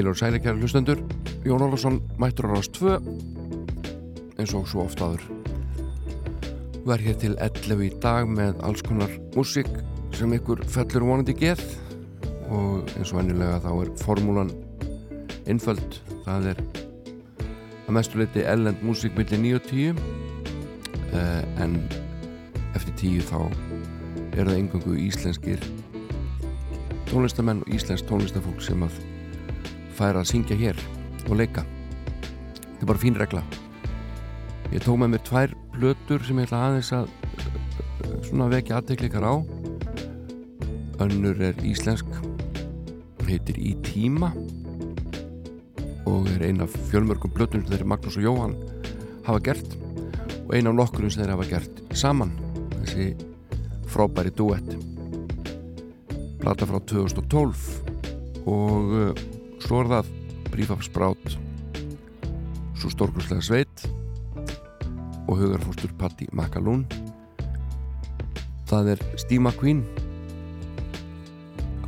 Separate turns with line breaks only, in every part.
Heilur sælikjær hlustendur. Jón Olsson mættur á rást 2 eins og svo oft aður verð hér til 11 í dag með alls konar músík sem ykkur fellur vonandi geð. Og eins og vennilega þá er formúlan innföld það er að mestu leiti ellend músík millir 9 og 10 eh, en eftir 10 þá er það engangu íslenskir tónlistamenn og íslensk tónlistafólk sem að færa að syngja hér og leika. Þetta er bara fín regla. Ég tók með mér tvær plötur sem ég ætla aðeins að svona vekja aðteklikar á. Önnur er íslensk heitir Í tíma og er eina af fjölmörgum plötur sem þeirri Magnús og Jóhann hafa gert og eina af nokkurum sem þeirri hafa gert saman. Þessi frábæri duett plata frá 2012 og svo er það Brífafsbrát svo stórkurslega sveit og hugarfórstur Patti Makalún. Það er Steve McQueen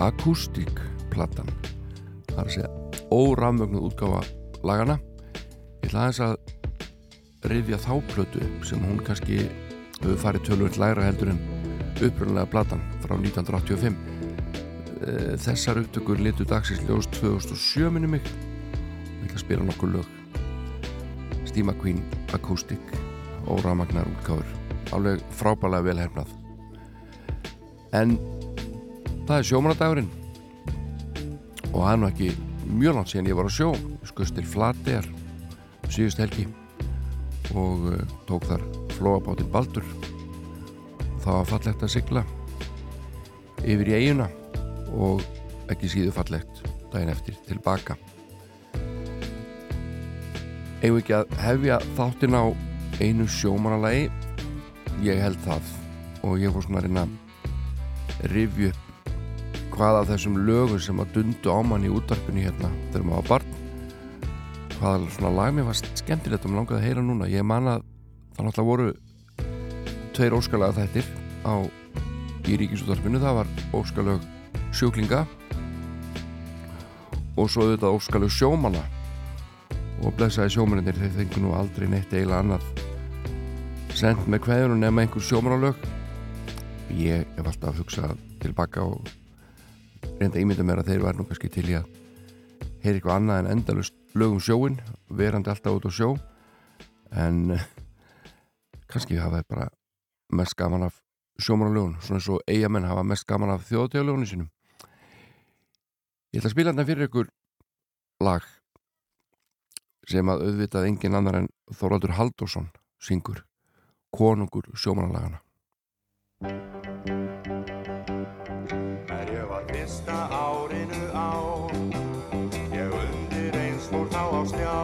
Acoustic platan það er að segja órafmögnuð útgáfa lagana ég ætla aðeins að rifja þá plötu sem hún kannski hefur farið tölvöld læra heldur en uppröðinlega platan frá 1985 eh, þessar upptökur litur dagsins ljós 2007 minni mig. Og ég ætla að spila nokkur lög. Steve McQueen Acoustic órafmagnar útgáfur. Alveg frábælega velhernað en það er sjómanadagurinn og er nú ekki mjög langt síðan ég var á sjó. Skust til Flategar síðust helgi. Og uh, tók þar flóabátinn Baldur. Það var fallegt að sigla yfir í eiguna og ekki síðu fallegt daginn eftir tilbaka. Eigum ekki að hefja þáttin á einu sjómanalagi ég held það. Og ég fór svona að reyna að rifju upp hvað af þessum lögum sem að dundu á mann í útvarpinu hérna þegar maður var barn. Hvaða svona lag mér var skemmtilegt og mér langaði að heyra núna. Ég man að það náttúrulega voru tveir óskalega þættir á í ríkisútvarpinu. Það var óskalag sjúklinga og svo auðvitað óskalag sjómana og blessaði sjómaninir þeir fengi nú aldrei neitt eiginlega annað sendt með hverjum nema einhver sjómanalög ég hef alltaf hugsað tilbaka og reynda ímynda mér að þeir var nú kannski til í að heyra eitthvað annað en endalust lögum sjóin, verandi alltaf út á sjó. En kannski hafa þeir bara mest gaman af sjómanalögun svona eins og eigamenn hafa mest gaman af þjóðtjóðlögunum sínum Ég ætla að spila þetta fyrir ykkur lag sem að auðvitað engin annar en Þorvaldur Haldursson syngur Konungur sjómanalagana
Er ég var fyrsta árinu á. Ég undir eins fór þá á stjá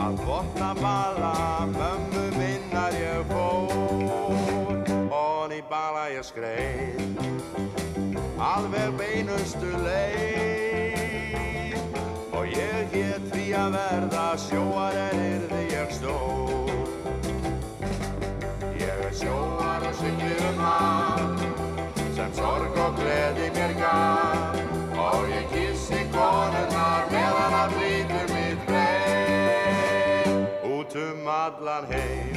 Að botna bala mömmu minnar ég fór. Og í bala ég skreið Alveg beinustu leið. Og ég hétt því að verða sjóar en yrði ég stór Ég er sjóar og sigli um haf sem sorg og gleði mér gaf. Og ég kissi konurnar meðan að flýtur mitt breið út um allan heim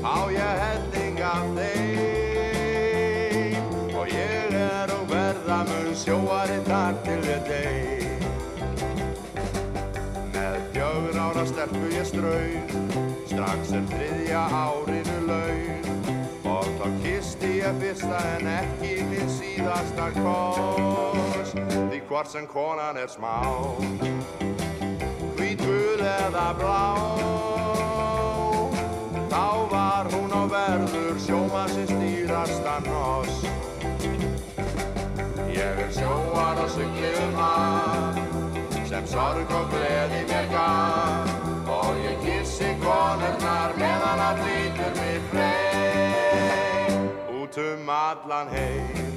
á ég helling af þeim sjóarinn þar til ég deg með fjögur ára stelpu ég strauð strax er þriðja árinu laun. Og þá kisti ég fyrsta en ekki minn síðasta koss því hvort sem konan er smá. Hvít gul eða blá þá var hún á verður sjómasins dýrasta noss ég er sjóar og sykli um haf sem sorg og gleði mér gaf. Og ég kissi konurnar meðan að flýtur mig frey. Út um allan heim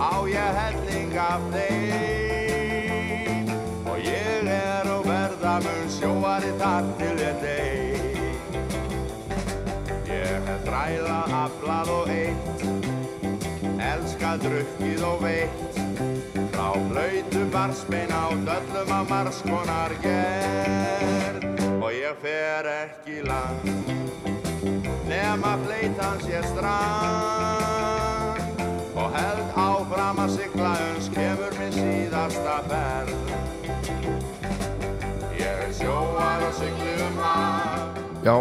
á ég helling af þeim. Og ég er og verða mun sjóari þar til ég deg ég hef dræla, aflað og eitt elskað, drukkið og veitt. Frá Lautu barsbein á döllum af marskonar gerð. Og ég fer ekki land Nema fleitan sé strand. Og held áfram að sigla uns kemur minn síðasta ferð. Ég sjóar og sigli um haf
Já,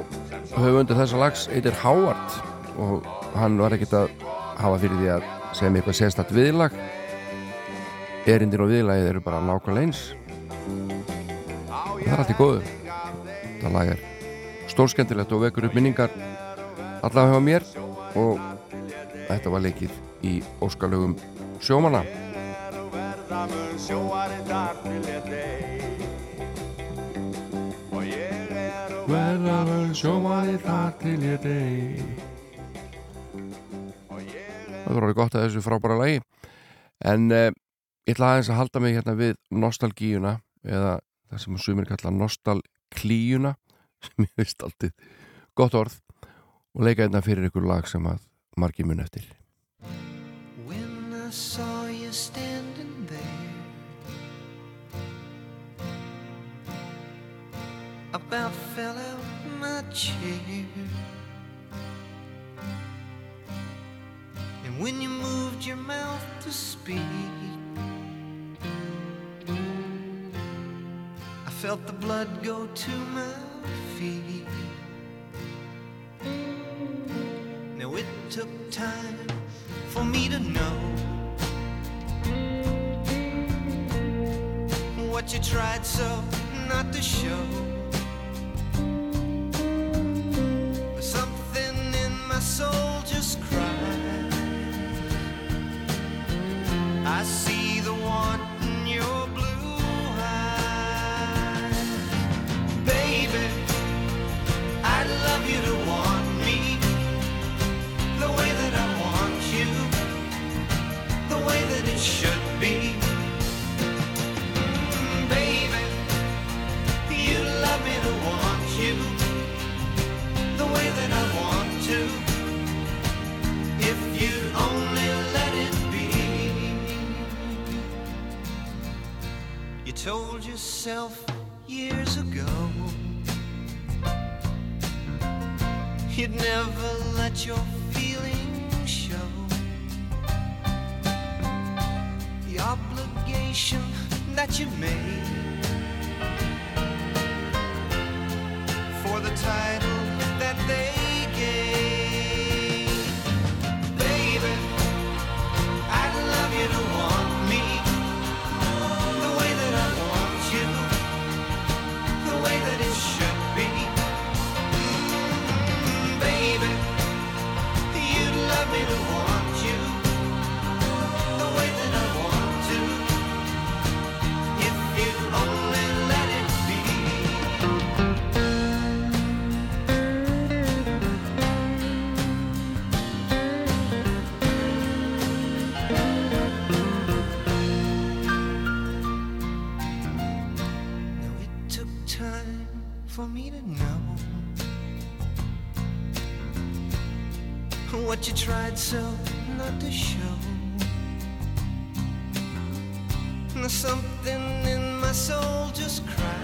höfundur þessa lags eitir Hávard og hann var ekkert að hafa fyrir því að mér eitthvað sérstætt viðlag. Erindir og viðlagið eru bara nákvæmlega eins. Það er allt í góðu. Það lag er stórskendilegt og vekur upp minningar allavega hjá mér og þetta var leikið í óskalögum sjómana
og verða mun sjóari þar til ég dey
Það voru alveg gott að þessu frábæra lagi en eh, ég ætla aðeins að halda mig hérna við nostalgíuna eða það sem sumir kalla nostalklíuna sem ég veist alltið gott orð og leika hérna fyrir ykkur lag sem að margir mun eftir
When I saw you standing there, about fell out my chair. When you moved your mouth to speak, I felt the blood go to my feet. Now it took time for me to know what you tried so not to show. Something in my soul just cried. I see the want told yourself years ago. You'd never let your feelings show the obligation that you made for the title that they what you tried so not to show. Now something in my soul just cried.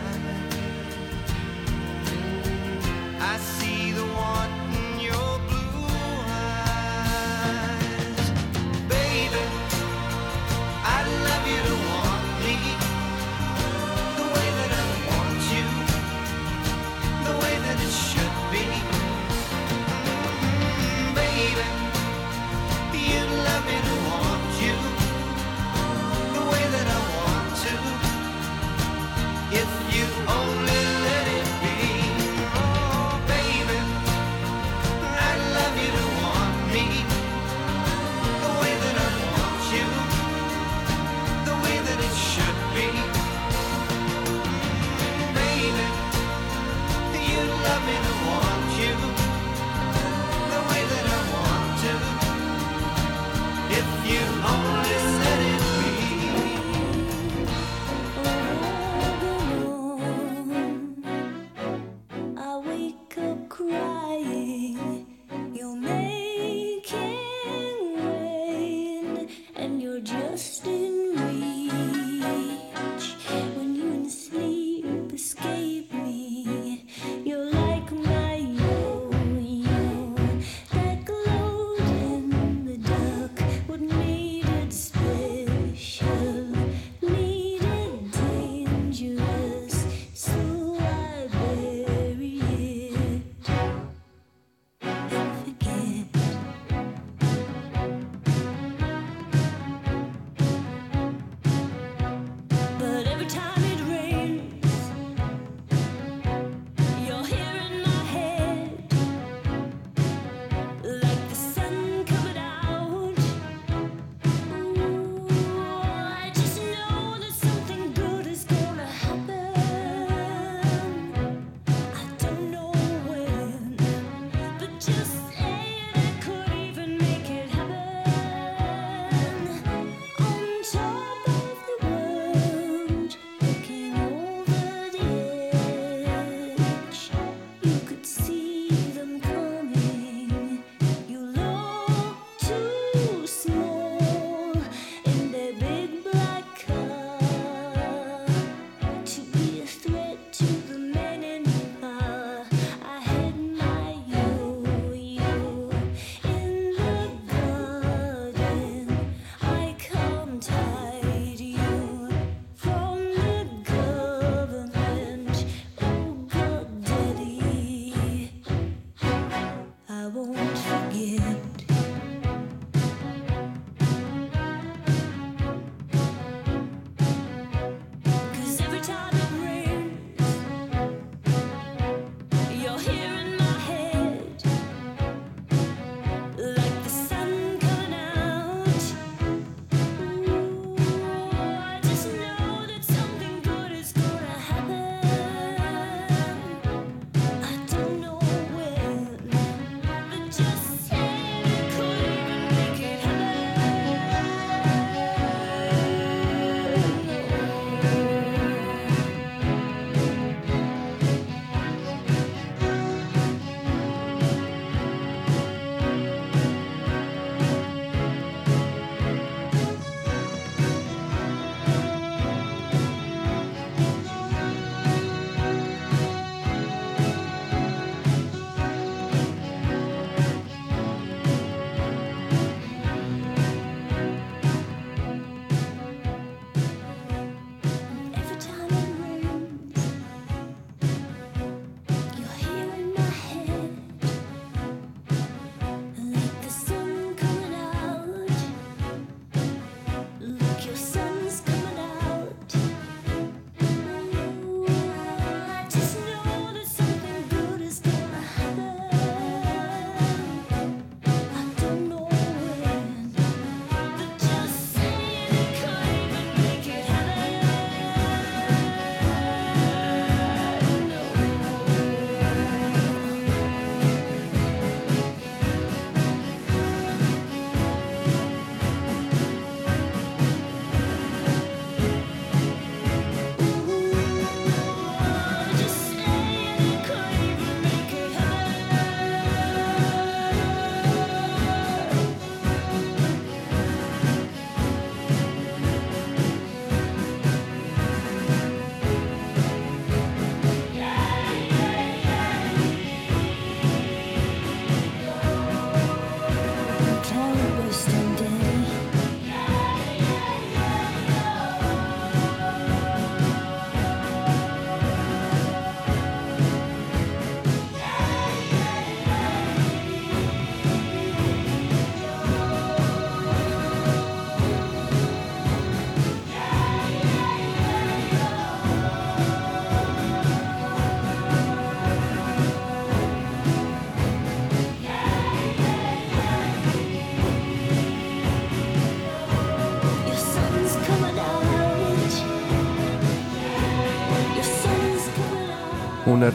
Hún er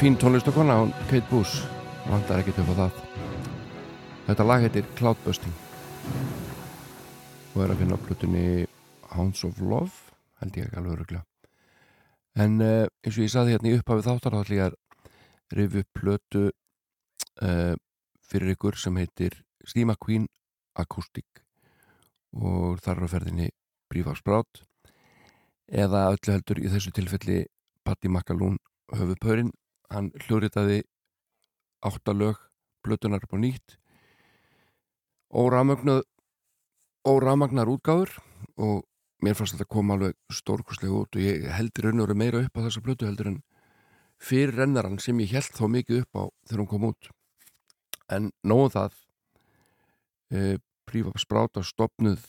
fín tónlistakonna, hún Kate Boos vandar ekkert upp á það. Þetta lag heitir Cloudbusting og er að finna á plutunni Hounds of Love held ég ekki alveg öruglega en uh, eins og ég saði hérna í upphafið þáttar þá ætlum ég að rifi upp plötu uh, fyrir ykkur sem heitir Steve McQueen Acoustic. Og þar á ferðinni Brífagsbrát eða öllu heldur í þessu tilfelli Patti Makalún höfupörinn hann hljóriðaði áttalög blötunar upp á nýtt. Óramagnar útgáður og mér fannst þetta að koma alveg stórkoslega út og ég heldur raun og veru meira upp á þessa blötu heldur en fyrir rennaran sem ég held þá mikið upp á þegar hún kom út. En nóðum það. E, Prífab Spráta stopnuð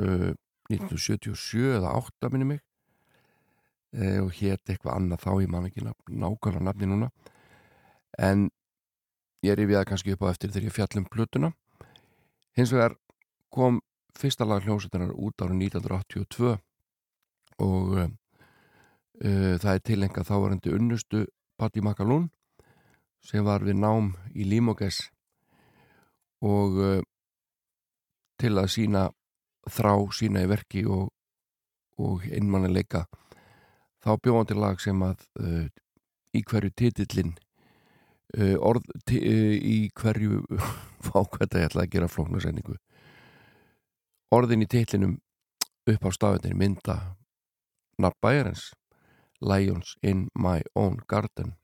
e, 1977 eða 8 minni mig og hétt eitthvað annað þá ég man ekki nákvæmlega nafni núna. En ég er í viða kannski upp á eftir þegar ég fjallum plötuna. Hins vegar kom fyrsta lag hljómsveitarar út árið 1982 og uh, uh, það er tilenga þávarandi unnustu Patti Makalún sem var við nám í Limoges og uh, til að sína þrá sína í verki og, og einmannileika þá bjóðan til lag sem að í hverju titillin Uh, orð uh, í hverju fákvæmt að ég ætla að gera flóknarsendingu orðin í titlinum upp á staðunni mynda nafn bæjarins Lions in my own garden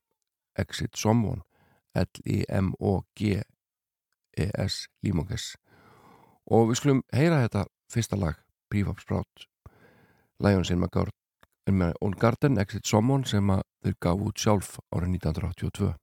exit someone L-I-M-O-G-E-S Límonges og við skulum heyra þetta fyrsta lag Prífapsbrát Lions in my, in my own garden exit someone sem að þau gaf út sjálf árið 1982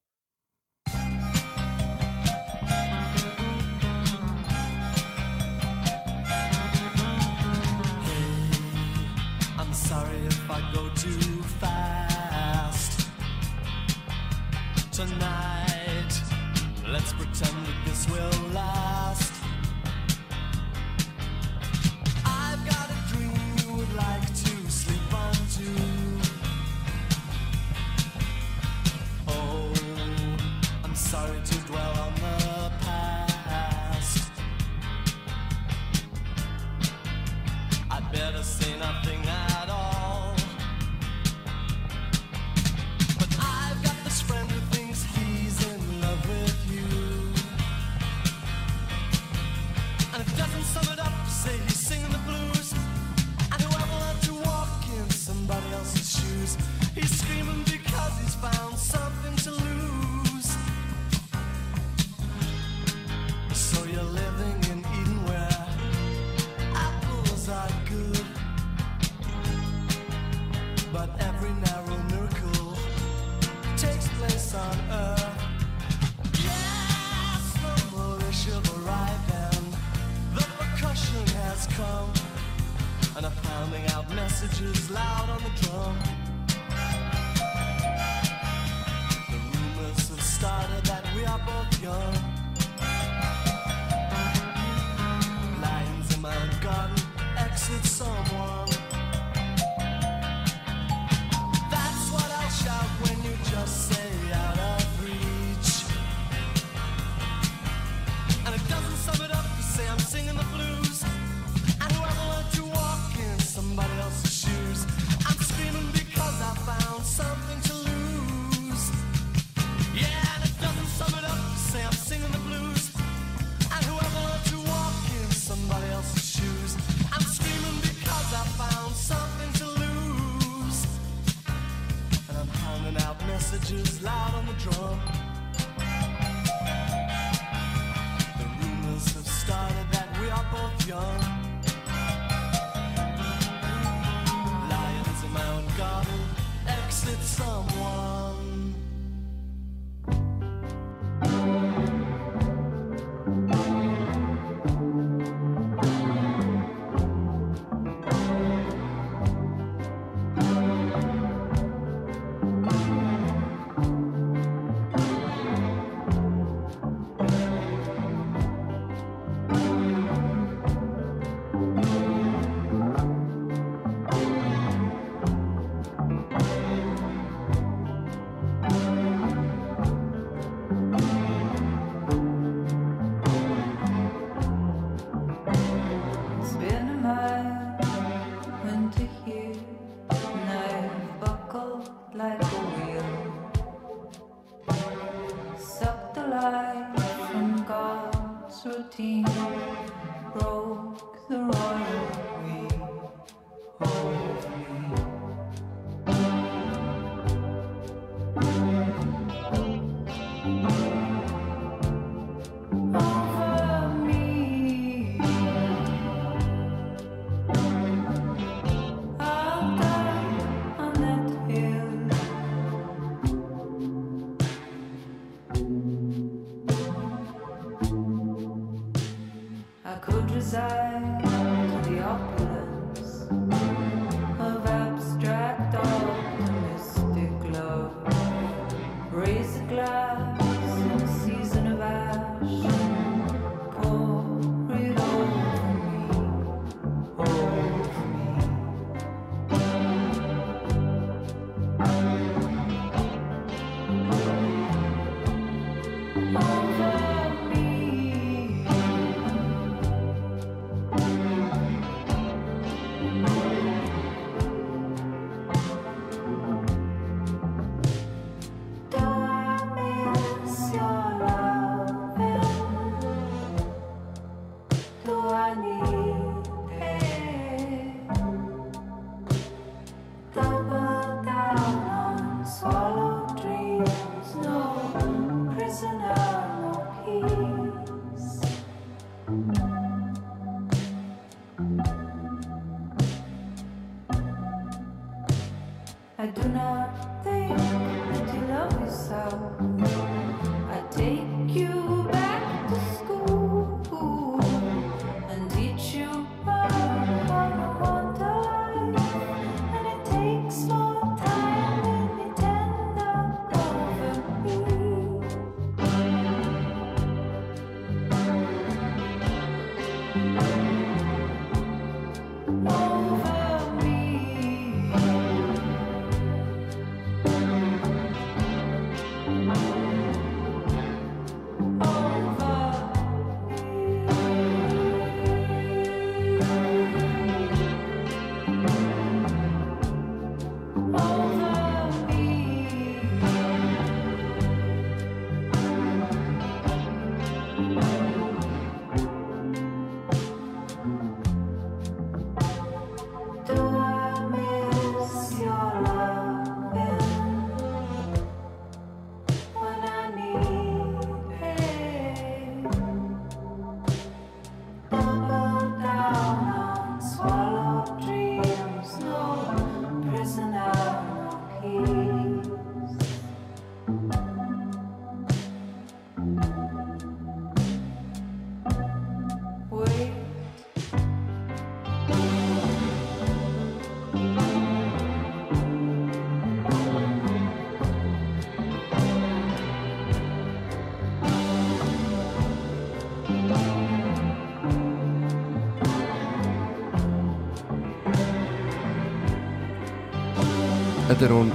er hún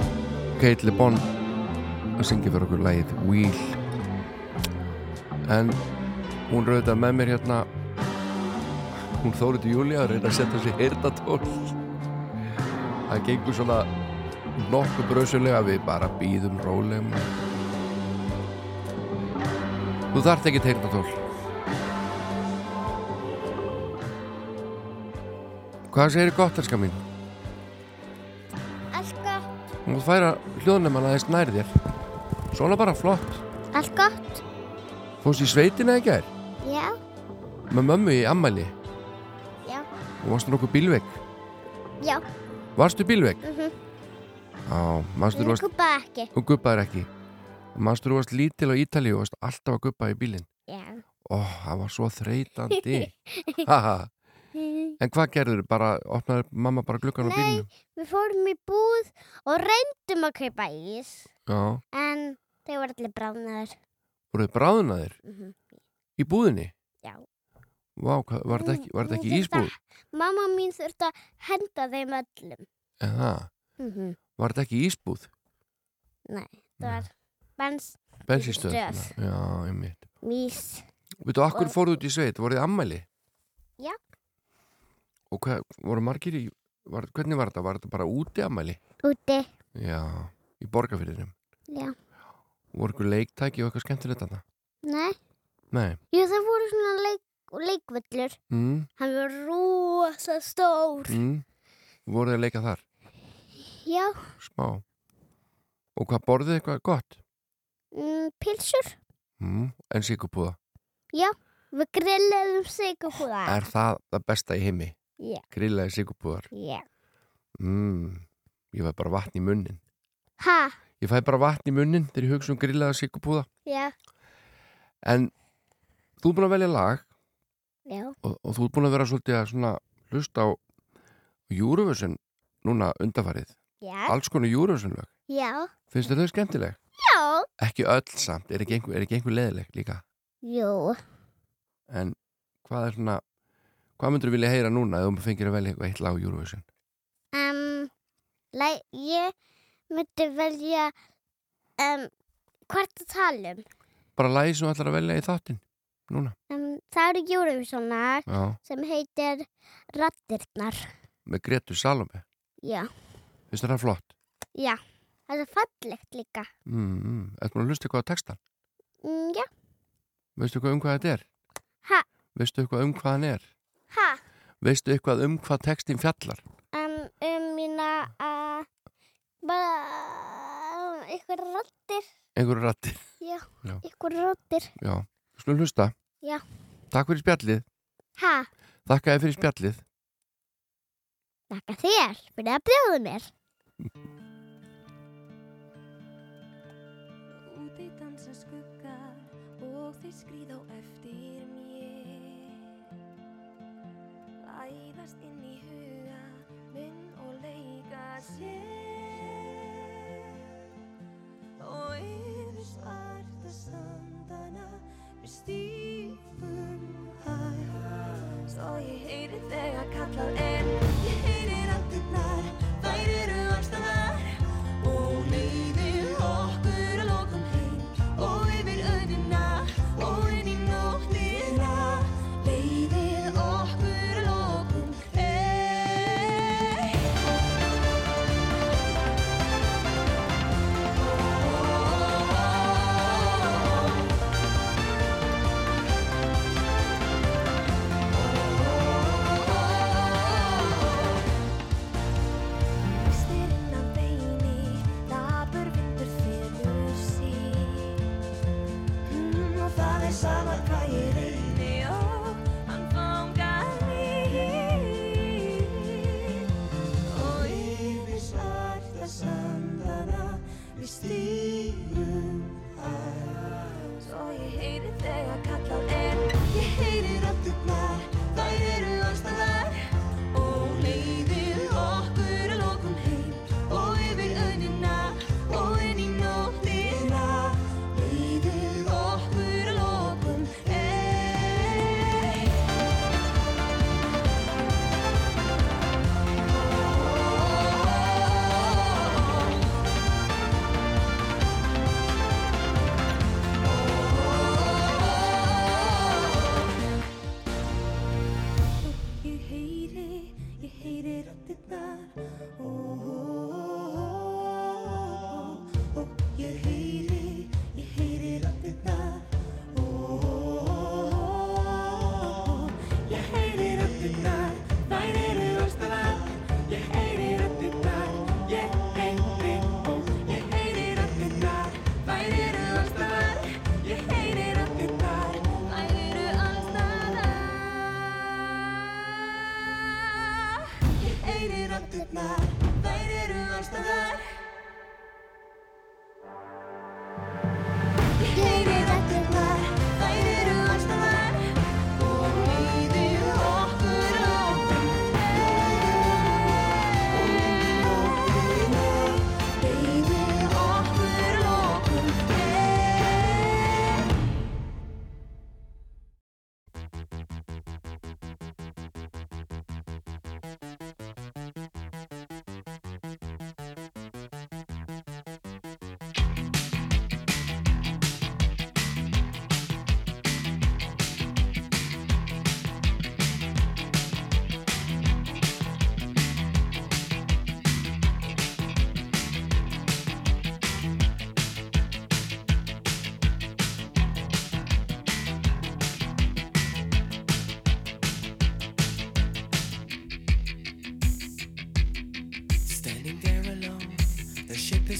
Kate Le Bon að syngja fyrir okkur lagið Wheel. En hún rauða með mér hérna. Hún Þóriti Júlia að reyna að setja sér heyrnatól það gengur svona nokkuð brösulega við bara býðum rólegum þú þarft ekki heyrnatól hvað segir gott elska mín?
Gott,
Þú færa hljóðnum aðeins nær þér. Svona bara flott.
Allt gott,
Fórst í sveitina í gær?
Já,
Með mömmu í ammæli
já,
Og varstu nokkuð bílvegg
já,
Varstu bílvegg?
mhm,
Já, manstu þú
ég
varst
guppa ekki,
Þú guppaðir ekki. Manstu þú varst lítil á Ítalíu og varst alltaf að guppa í bílinn?
Já.
Ó, það var svo þreytandi. Haha En hvað gerður? Bara, opnaði mamma bara gluggan á
Nei.
bílinu
Við fórum í búð og reyndum að kaupa ís,
Já,
en þeir voru allir bráðnaður.
voruð bráðunaðir
Mhm.
í búðinni
Já.
Vá, hvað, var þetta ekki, ekki ísbúð?
Mamma mín þurfti að henda þeim öllum.
Eða,
Mm
var þetta ekki ísbúð?
Nei, það var bens,
Bensinstöð
Stöð.
Já, einmitt
mís.
Veitu, akkur
Og-
fóruð út í sveit, voruð þið ammæli?
Já.
Og hvað, voru margir í, var, hvernig var þetta? Var þetta bara úti ammæli?
Úti,
Já, í borgarfyririnum.
já.
Voru ykkur leiktæki og eitthvað skemmtilegt þarna?
Nei,
Nei.
jú það voru svona leik, leikvöllur.
Mm,
Hann var rosa stór.
mm. Voruð þið að leika þar?
Já,
Smá. Og hvað borðið eitthvað gott?
mm, pilsur.
Mm, en síkupúða.
Við grillaðum sigurpúða.
Er það það besta í heimi?
Já.
Grillaði síkupúðar.
Já.
Mm, ég fæ bara vatn í munnin.
Ha?
Ég fæ bara vatn í munnin þegar ég hugsa um grillaða síkupúða.
Já.
En þú er búin að velja lag
Já.
og, og þú ert búin að vera svolítið að svona hlusta á Eurovision núna undarfarið.
Já.
Alls konar Eurovision lög.
Já.
Finnst þér þau skemmtileg?
Já.
Ekki öll samt, er ekki einhver, er ekki einhver leðileg líka.
Jú.
En hvað er svona, hvað myndur þú vilja heyra núna ef þú fengir að velja eitthvað eitt lag á Eurovision?
Um, læ, ég myndi velja um, hvort að tala um.
Bara lagi sem þú ætlar að velja í þáttinn núna.
um. Það eru Eurovisionar
Já,
sem heitir Rattirnar.
með Gretu Salome.
Já.
Þér það flott?
Já. Það er fallegt líka.
Mm, mm. Ertu búin að hlusta eitthvað á textan?
Mm, já.
Veistu eitthvað um hvað þetta er?
Ha?
Veistu eitthvað um hvað hann er?
Hæ?
Veistu eitthvað um hvað textin fjallar?
Um, um mína að bara um, ykkur rottir.
Ykkur rottir?
Já,
Já.
ykkur rottir.
Já, slun hlusta.
Já.
Takk fyrir spjallið.
Hæ?
Takk að þið fyrir spjallið.
Takk að þér fyrir að bjóðu mér.
Úti dansa skugga og þið skrýða og Sogast inn í huga, munn og leika sér.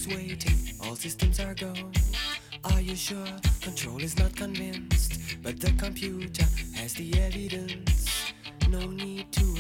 waiting, all systems are go. Are you sure? Control is not convinced, but the computer has the evidence. No need to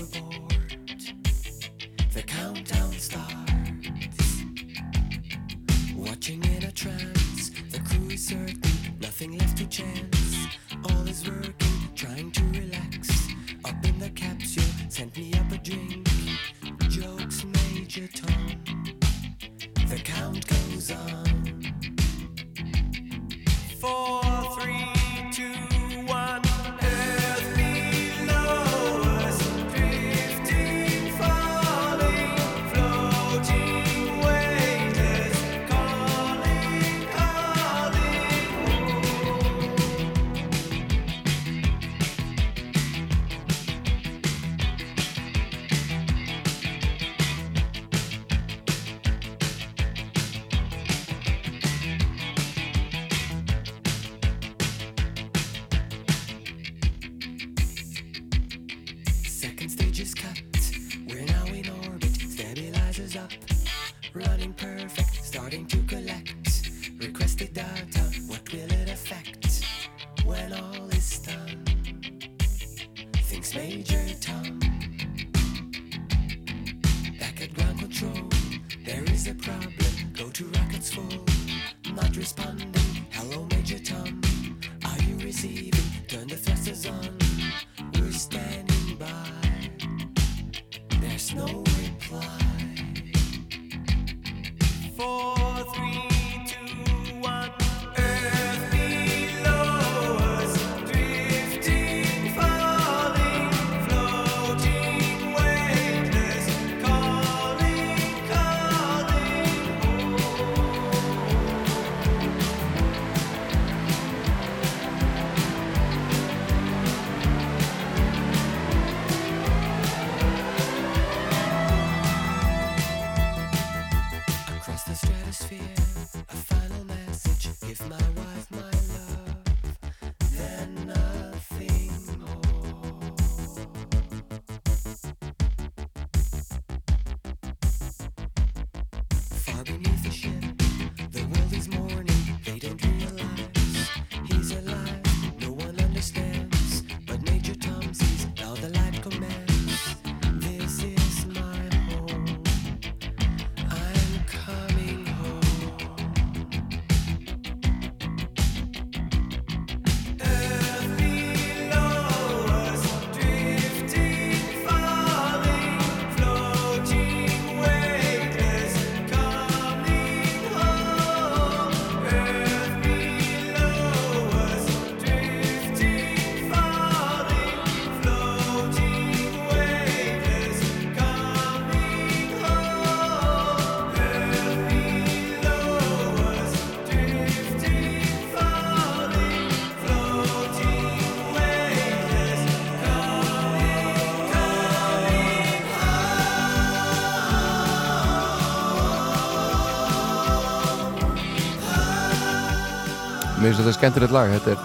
Mér finnst þetta skemmtilegt lag, þetta er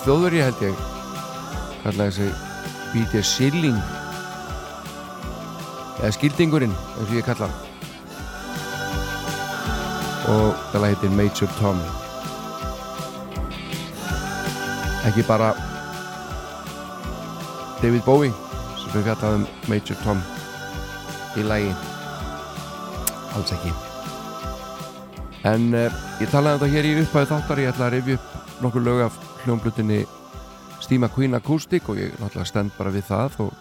þjóðveri held ég kallaði þessi B.D. Silling eða Skildingurinn eins og ég kalla og það lag heitir Major Tom. Ekki bara David Bowie sem við fjallaðum Major Tom í lagi. Alls ekki En uh, ég talaði um þetta hér í upphæðu þáttar, ég ætla að rifja upp nokkur lög af hljómblutinni Steam Queen Acoustic og ég náttúrulega stend bara við það og,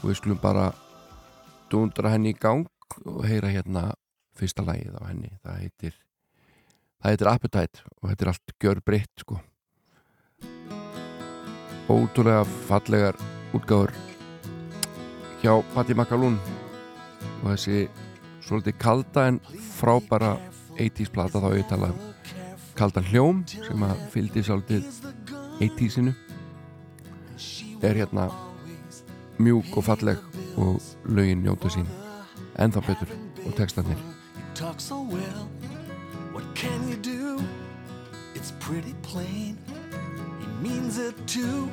og við skulum bara dundra henni í gang og heyra hérna fyrsta lagið á henni. Það heitir, það heitir Appetite og þetta er allt gjör breytt sko. Ótrúlega fallegar útgáður hjá Patti Makalún og þessi svolítið kalda en frábæra 80s plata þá tala um kaldan hljóm sem að fylgdi svolítið 80sinu er hérna mjúk og falleg og lögin njóta sín ennþá betur og textarnir
talk so well. It's pretty plain. He means it too.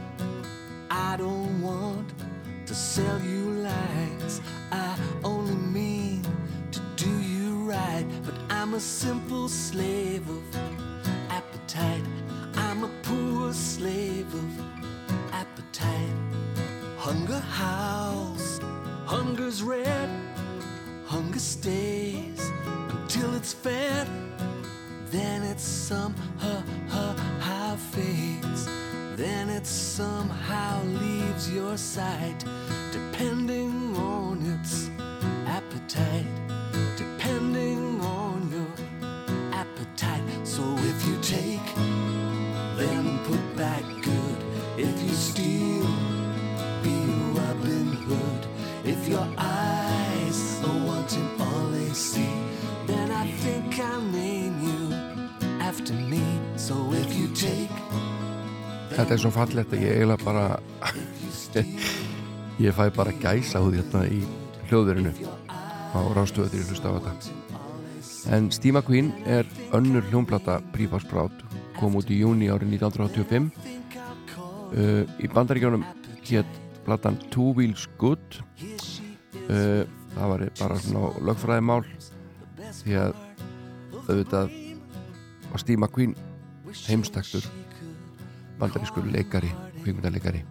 I don't want to sell you lies. I only mean right. But I'm a simple slave of appetite. I'm a poor slave of appetite. Hunger howls, hunger's red. Hunger stays until it's fed. Then it somehow fades. Then it somehow leaves your sight, depending on its appetite. Depending on your appetite. So if you take, then put back good. If you steal, be Robin Hood. If your eyes are wanting all they see, then I think I'll name you after me. So if you take,
Þetta er svo fallegt að ég eiginlega bara ég fæ bara gæsa húð hérna í hljóðverinu á rástöðu þegar ég hlusta á þetta. En Steve McQueen er önnur hljónplata Prífars Proud kom út í júni árið 1985 uh, í bandaríkjónum hétt platan Two Wheels Good. Uh, það var bara svona lögfræðimál því að auðvitað var Steve McQueen heimstaktur bandarískur leikari, kvikmyndarleikari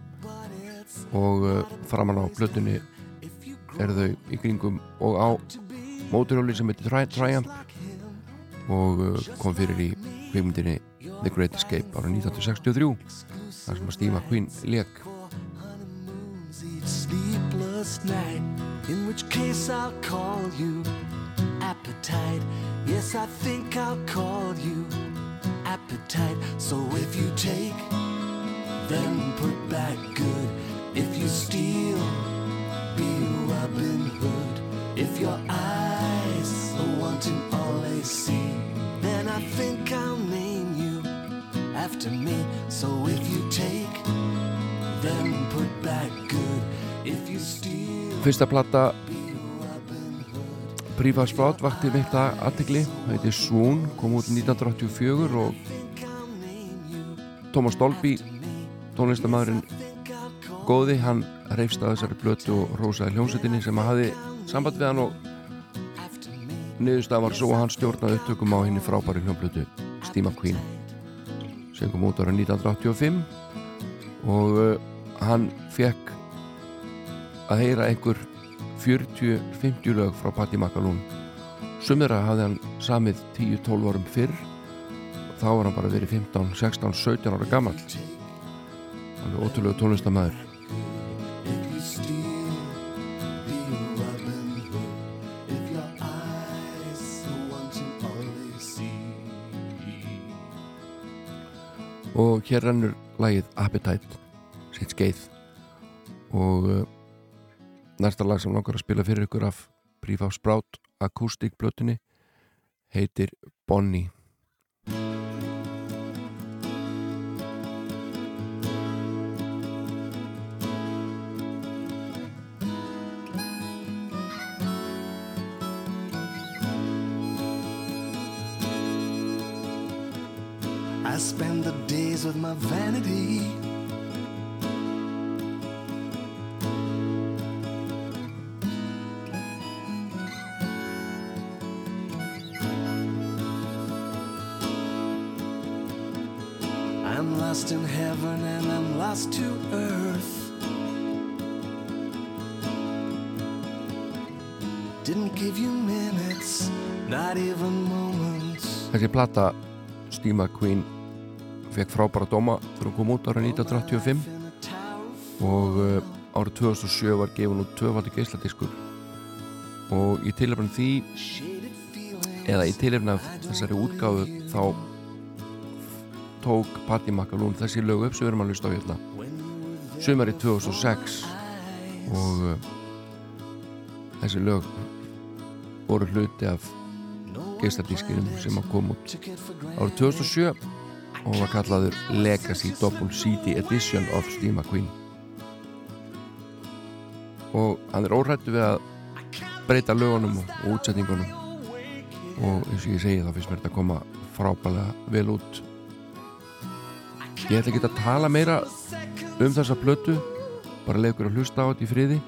og uh, framan á blötunni eru þau í kringum og á móturhjóli sem heitir Tri Triumph og uh, kom fyrir í kveimundinni The Great Escape ára 1963 þar sem að Steve McQueen leik
sleepless night. In which case I'll call you appetite. Yes, I think I'll call you appetite. So if you take, then put back good. If you steal, be Robin Hood. If your eyes are wanting all they see, then I think I'll name you after me. So if you take, then put back good. If you steal,
Fyrsta plata
be Robin Hood.
Prífa Sprout vakti mikla aðtegli það heiti Swoon, kom út 1984 og Thomas Dolby tónlistamæðurinn góði, hann reyfst að þessari blötu og rósaði hljómsettinni sem að hafi samband við hann og niðurstað var svo að hann stjórnaði upptökum á henni frábæri hljómblötu Steve McQueen sem kom út ára 1985 og uh, hann fekk að heyra einhver 40-50 lög frá Patti Makalún sumira hafði hann samið 10-12 árum fyrr. Og þá var hann bara verið 15, 16, 17 ára gammal alveg ótrúlega tónlistamæður og hér rennur lagið Appetite sitt skeið. Og uh, næsta lag sem langar að spila fyrir ykkur af Sprout akústikblötunni heitir Bonnie
I spend the days with my vanity. I'm lost in heaven and I'm lost to earth. Didn't give you minutes, not even moments.
þessi plata Steve McQueen fekk frábæra dóma þegar hún kom út ára 1985
In a tower
og uh, árið 2007 var gefin út tvöfaldi geisladiskur og í tilefni af því eða í tilefni af þessari útgáfu þá tók Patti Makalún þessi lög upp sem við erum að hlusta á hérna. Sumari 2006 og uh, þessi lög voru hluti af geisladískinum sem að kom út. Árið 2007 og var kallaður Legacy Double CD Edition of Steve McQueen og hann er órættu við að breyta lögunum og, útsetningunum. Og eins og ég segi þá finnst mér þetta að koma frábælega vel út. Ég ætla ekki að tala meira um þessa plötu bara leikur að hlusta á þetta í friði.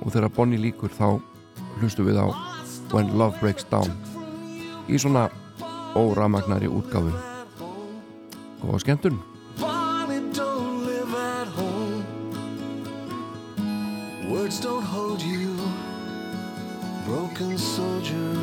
Og þegar Bonnie líkur þá hlustum við á When Love Breaks Down í svona óramagnari útgáfu góða skemmtun
Bonnie don't live at home. Words don't hold you. Broken soldiers.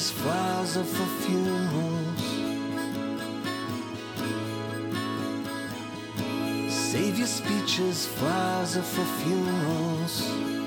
Ashes fires are for funerals. Save your speeches, Flowers are for funerals.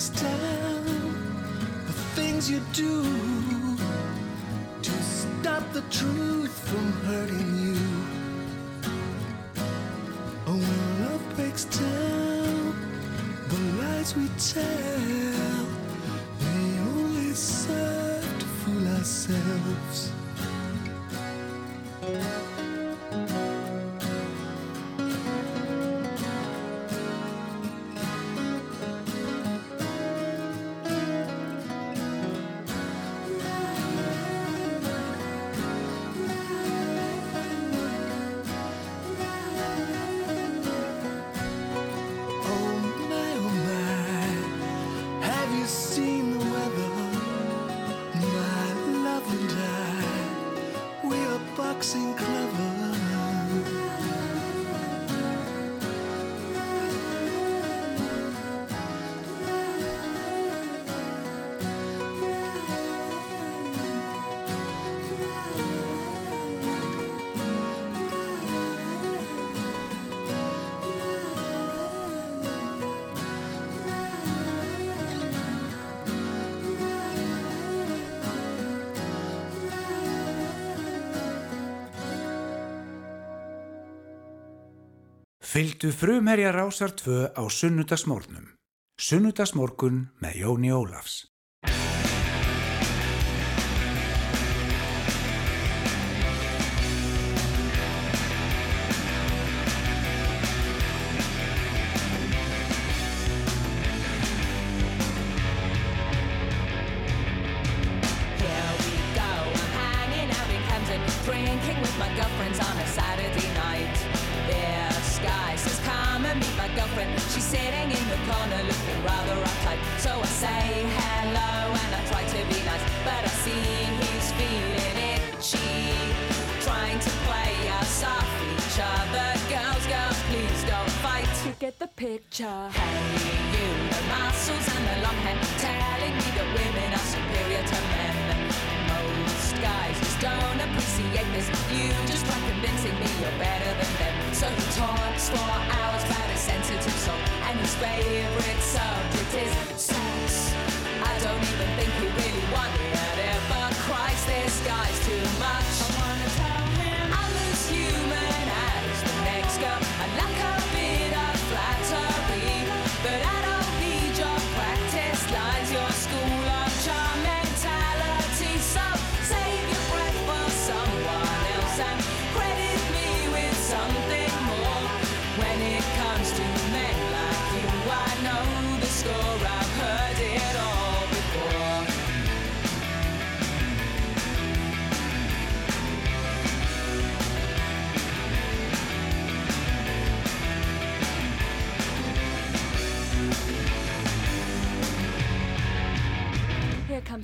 breaks down the things you do to stop the truth from hurting you. Oh, when love breaks down the lies we tell, they only serve to fool ourselves.
Fyldu frumherja rásar tvö á sunnudagsmórnum. Sunnudagsmórkun með Jóni Ólafs.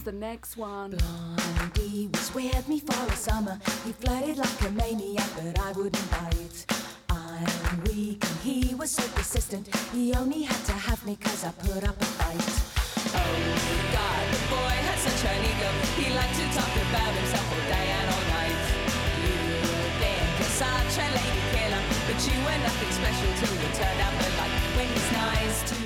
the next one.
Blondie was with me for a summer. He flirted like a maniac, but I wouldn't bite. I'm weak and he was so persistent. He only had to have me cause I put up a fight.
Oh god, the boy had such an ego. He liked to talk about himself all day and all night. You would think you're such a lady killer, but you were nothing special till you turned out the light. When he's nice to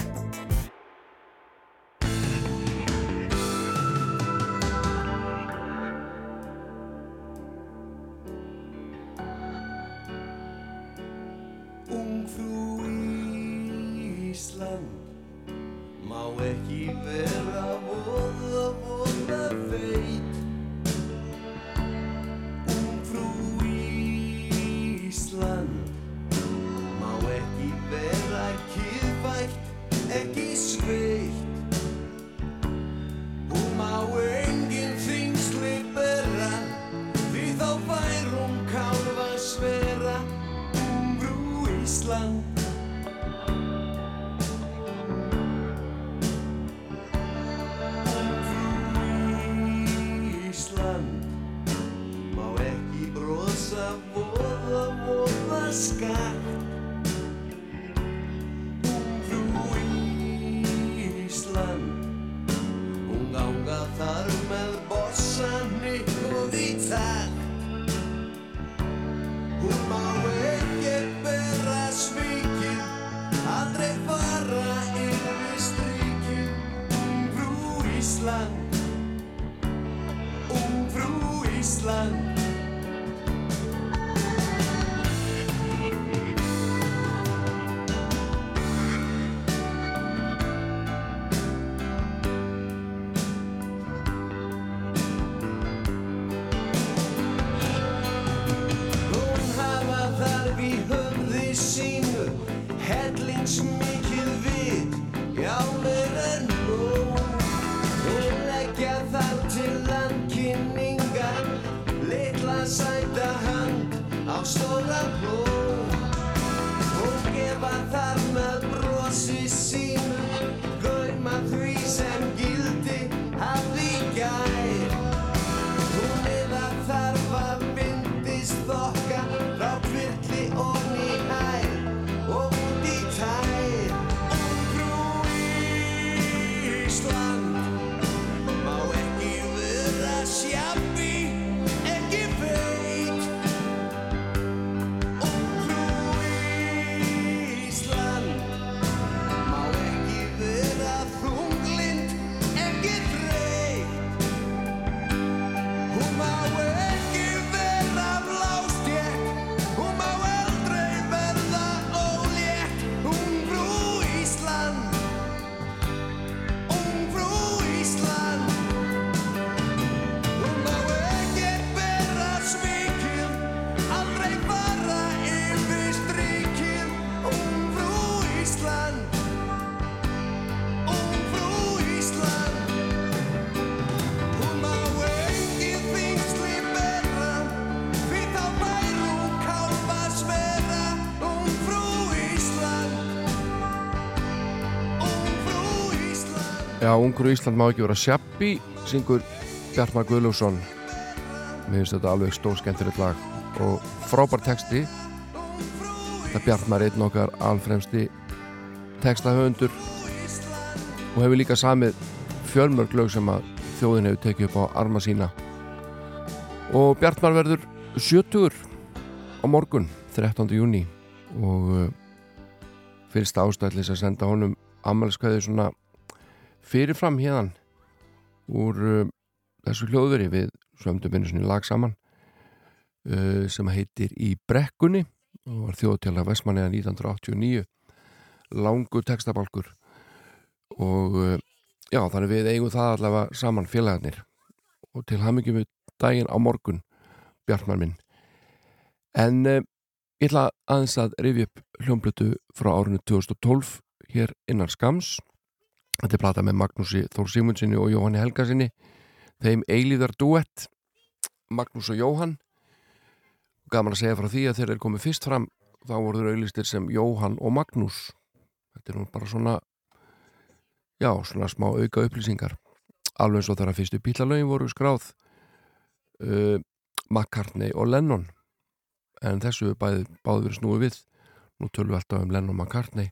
Já,
ungur í Ísland má ekki vera sjappi syngur Bjartmar Guðlússon mér finnst þetta alveg stór skemmtilegt lag og frábær texti. Þetta Bjartmar er einn okkar alfremsti textahöfundur og hefur líka samið fjölmörg lög sem að þjóðin hefur tekið upp á arma sína. Og Bjartmar verður 70 á morgun 13. júni og uh, fyrsta ástæðlis að senda honum ammælskvæði svona fyrirfram hérðan úr uh, þessu hljóðveri við sömdum einu svona lag saman uh, sem heitir Í brekkunni og var þjóðtjála Vestmanniða 1989 langu textabalkur og uh, já þannig við eigum það allavega saman félagarnir. Og til hamingjum við daginn á morgun Bjartmar minn. En ég ætla aðeins að rifja upp hljómblötu frá árinu 2012 hér innan skams Þetta er plata með Magnúsi Þór Sigmundsinni og Jóhanni Helgarsinni þeim eilíðar duett Magnús og Jóhann. Gaman að segja frá því að þeir eru komið fyrst fram þá voru þeir auðlistir sem Jóhann og Magnús. Þetta er nú bara svona já, svona smá auka upplýsingar. Alveg eins og þeirra fyrstu bílalögin voru skráð uh, McCartney og Lennon. En þessu bæði báði verið snúið við. Nú tölum við alltaf um Lennon McCartney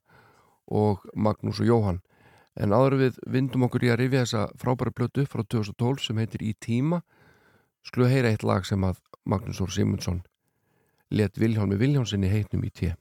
og Magnús og Jóhann En áður við vindum okkur í að rifja þessa frábæra blötu frá 2012 sem heitir Í tíma sklu heyra eitt lag sem að Magnús Ór Simundsson let Viljónmi Viljónsinni heitnum í tíu.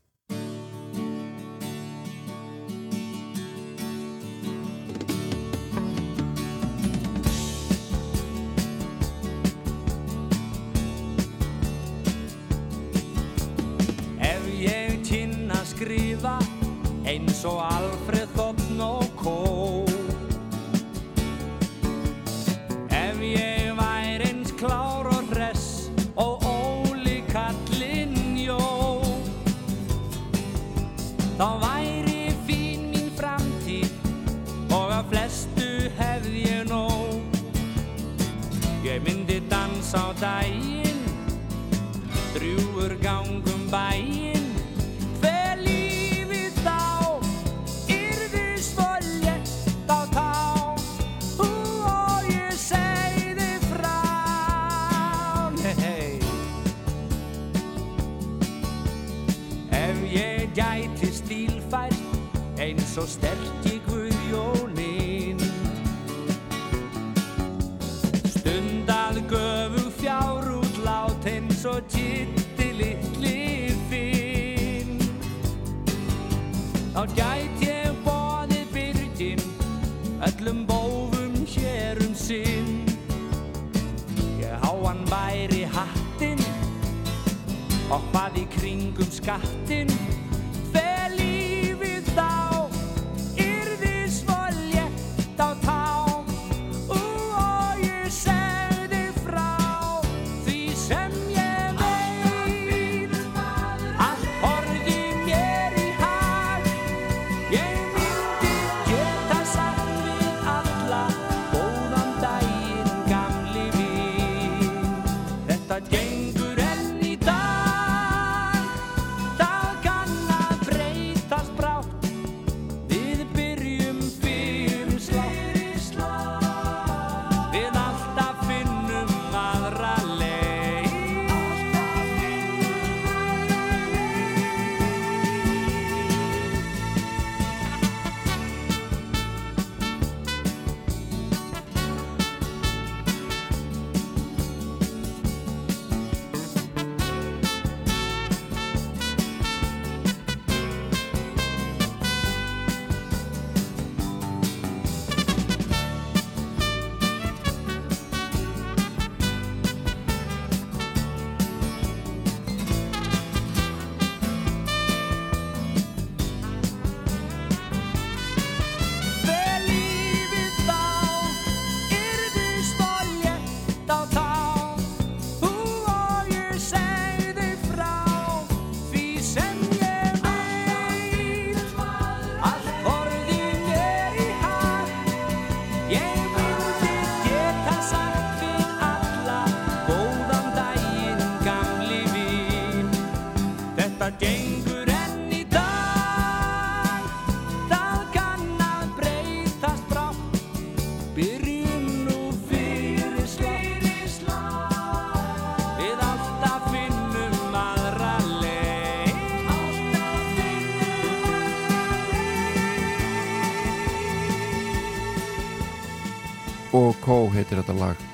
Heitir þetta lag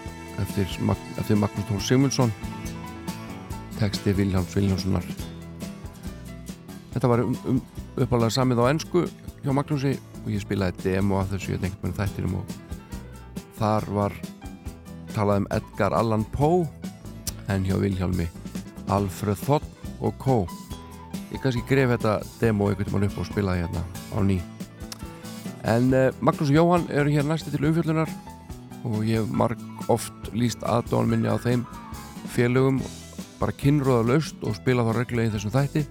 eftir, eftir Magnús Þór Sigmundsson. Texti Viljáns Viljánssonar Þetta var um, um, uppalega samið á ennsku hjá Magnúsi og ég spilaði demo af þessu ég tengt með þættinum og þar var talað um Edgar Allan Poe en hjá Vilhjálmi Alfred Þott og Kó. Ég kannski gref þetta demo einhvern veginn upp og spilaði hérna á ný. En uh, Magnús og Jóhann eru hér næsti til umfjöldunar og ég hef marg oft líst aðdóðan minni á þeim félögum bara kynrúða laust og spila þá reglulega í þessum þætti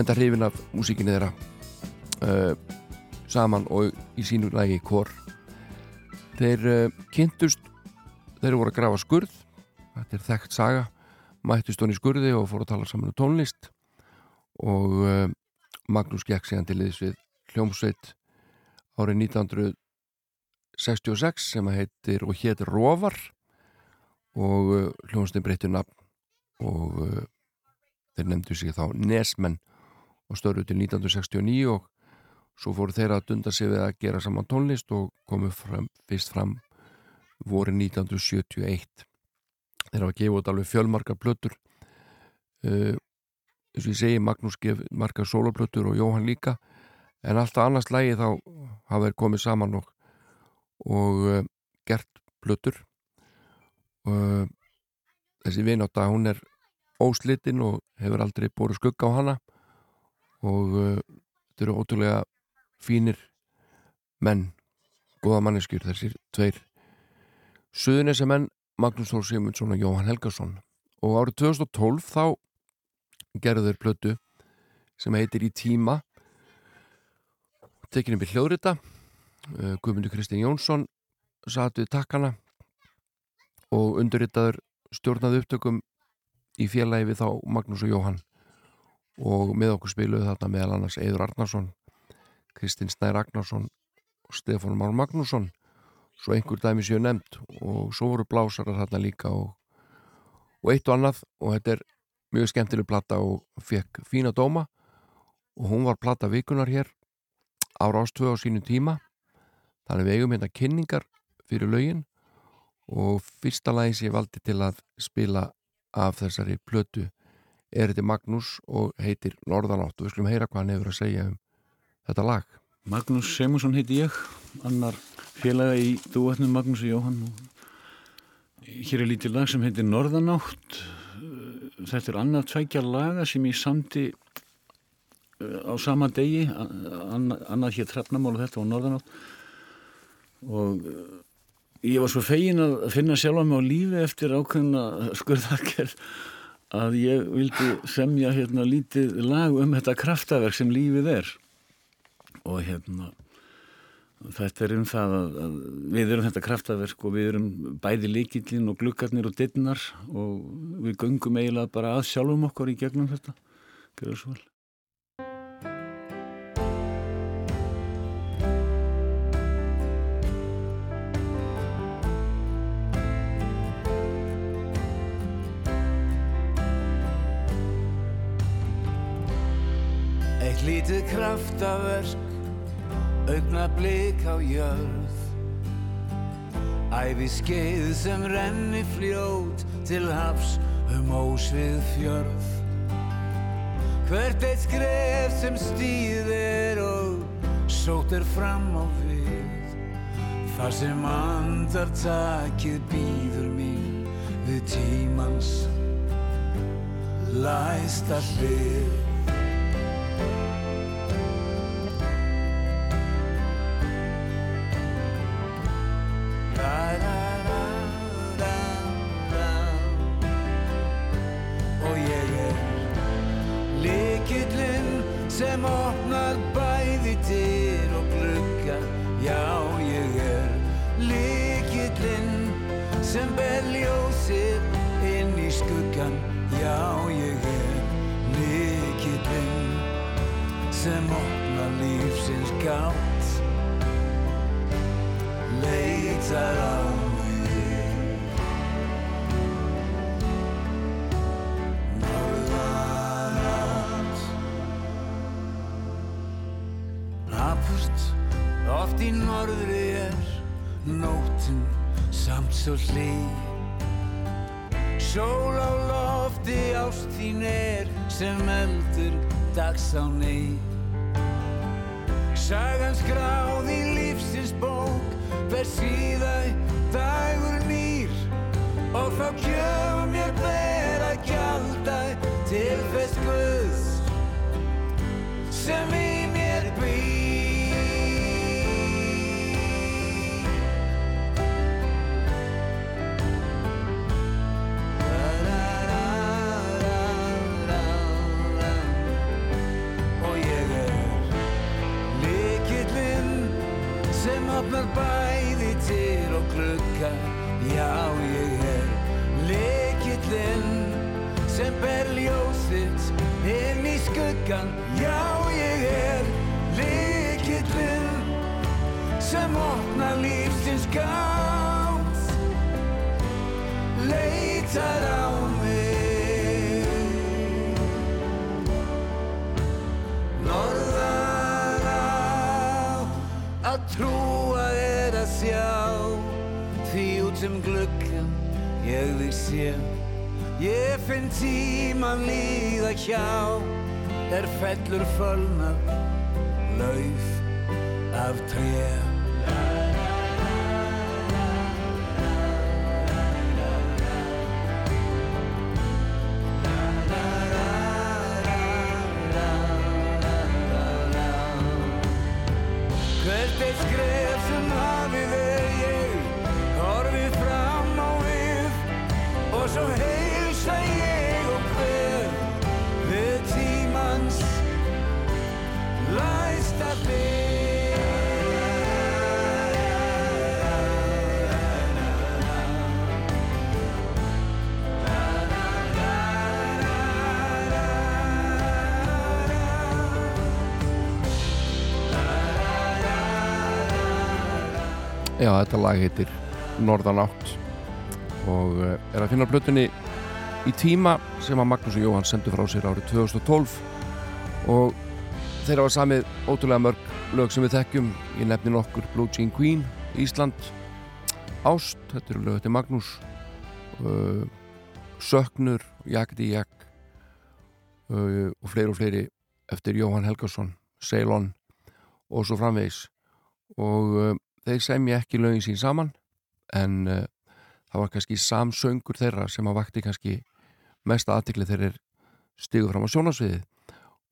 enda hrifin af músíkinni þeirra uh, saman og í sínu lagi kór þeir uh, kynntust þeir voru að grafa skurð þetta er þekkt saga mættust hún í skurði og fóru að tala saman um tónlist. Og uh, Magnús gekk síðan til liðs við hljómsveit árið 1966 sem heitir og hétir Róvar og uh, hljómsveitin breytti nafn og uh, þeir nefndu sig þá Nesmenn og störu til 1969 og svo fóru þeirra að dunda sig við að gera saman tónlist og komu fram, fyrst fram voru 1971 þeirra var gefa út alveg fjölmarka plötur uh, eins og ég segi Magnús gef marga soloplötur og Jóhann líka en alltaf annars lægi þá hafa þeir komið saman og, og uh, gert plötur. Og þessi vináta hún er óslitinn og hefur aldrei búið skugga á hana. Og uh, þetta eru ótrúlega fínir menn góða manneskjur þessir tveir Suðunissi menn Magnús Þór Simundsson og Jóhann Helgason. Og árið 2012 þá gerðu þeir plötu sem heitir Í tíma tekinum við hljóðrita Guðmundur Kristinn Jónsson satt við takkana og undurritaður stjórnaði upptökum í félagi við þá Magnús og Jóhann. Og með okkur spiluðu þarna meðal annars Eidur Arnarsson Kristinn Snær Ragnarsson og Stefán Már Magnússon. Svo einhver dæmi séu nefnd og svo voru blásarar þarna líka og, og eitt og annað. Og þetta er mjög skemmtileg platta og fekk fína dóma. Og hún var platta vikunar hér ára ástöðu á sínu tíma þannig við eigum hérna kynningar fyrir lögin og fyrsta lagi sem ég valdi til að spila af þessari plötu er þetta Magnús og heitir Norðanátt. Og við skulum heyra hvað hann hefur að segja um þetta lag.
Magnús Semusson heiti ég annar félaga í dúetnum Magnús og Jóhann. Og hér er lítið lag sem heitir Norðanátt. Þetta er annað tveikja laga sem ég samti uh, á sama degi annað, hér trefnamál og þetta var Norðanátt og uh, ég var svo fegin að finna sjálfa mig á lífi eftir ákveðna skurðarkerð að ég vildi semja hérna lítið lag um þetta kraftaverk sem lífið er. Og hérna þetta er um það að, að við erum þetta kraftaverk og við erum bæði líkillin og glukkarnir og dittnar og við göngum eiginlega bara að sjálfum okkur í gegnum þetta. Gjörðu svo vel
lítið kraftaverk, augna blik á jörð. Æfi skeið sem renni fljót til hafs um ósvið fjörð. Hvert eitt skref sem stýðir og sótt er fram á við. Þar sem andartakið býður mín við tímans læsta hlið svo hlý. Sól á lofti ást þín er sem eldur dags á ný Sagan skráð í lífsins bók ber síðæ dagur nýr. Og þá gjöf mér ber að gjalda til þess Guðs sem í likillinn sem ber ljósitt inn í skuggan Já, ég er likillinn sem opnar lífsins gátt. Leitar á mig. Norðan á að trúa er að sjá. Því út sem gluggan ég þig sé ég finn tíman líða hjá. Er fellur fölnað lauf af tré
Já, þetta lag heitir Norðan átt og eh, er að finna á plötunni í tíma sem að Magnús og Jóhann sendu frá sér árið 2012 og þeirra var samið ótrúlega mörg lög sem við þekkjum. Í nefnin okkur Blue Jean Queen, Ísland Ást, þetta eru lög til Magnús uh, Söknur, Jakti Jak uh, og fleiri og fleiri eftir Jóhann Helgason Ceylon og svo framvegis. Og uh, þeir semja ekki lögin sín saman en uh, það var kannski samsöngur þeirra sem að vakti kannski mest aðtikli þeir er stigu fram á sjónasviði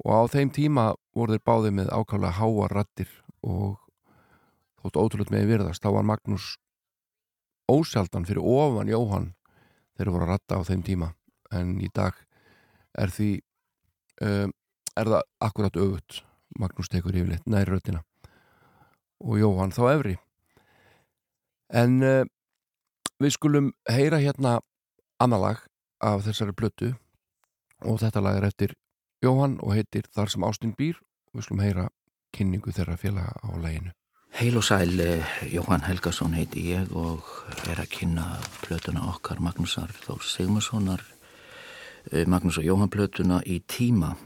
og á þeim tíma voru þeir báðið með ákvæmlega háa rattir og þótt ótrúlega með virðast, þá var Magnús ósjaldan fyrir ofan Jóhann þeir voru að ratta á þeim tíma. En í dag er því um, er það akkurat öfut Magnús tekur yfirleitt næri röttina og Jóhann þá efri. En uh, við skulum heyra hérna annar lag af þessari blötu og þetta lag er eftir Jóhann og heitir Þar sem Ástin býr og við skulum heyra kynningu þeirra félaga á laginu.
Heil og sæl, eh, Jóhann Helgason heiti ég og er að kynna plötuna okkar Magnúsar Þór Sigmarssonar eh, Magnús og Jóhann plötuna í tíma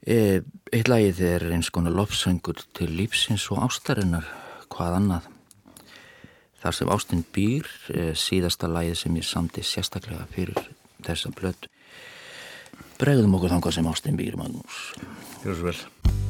Eitt lagið er eins konar lofsöngur til lífsins og ástarinnar, hvað annað. Þar sem ástin býr, eh, síðasta lagið sem ég samti sérstaklega fyrir þessa blötu. Bregðum okkur þangað sem ástin býr, Magnús.
Gjör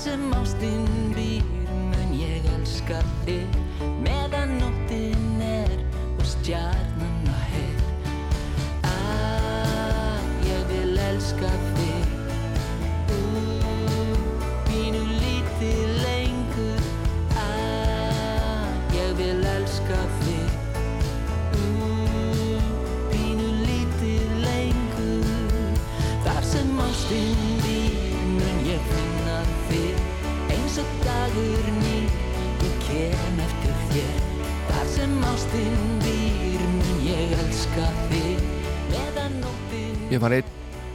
sem ástinn Ég
var einn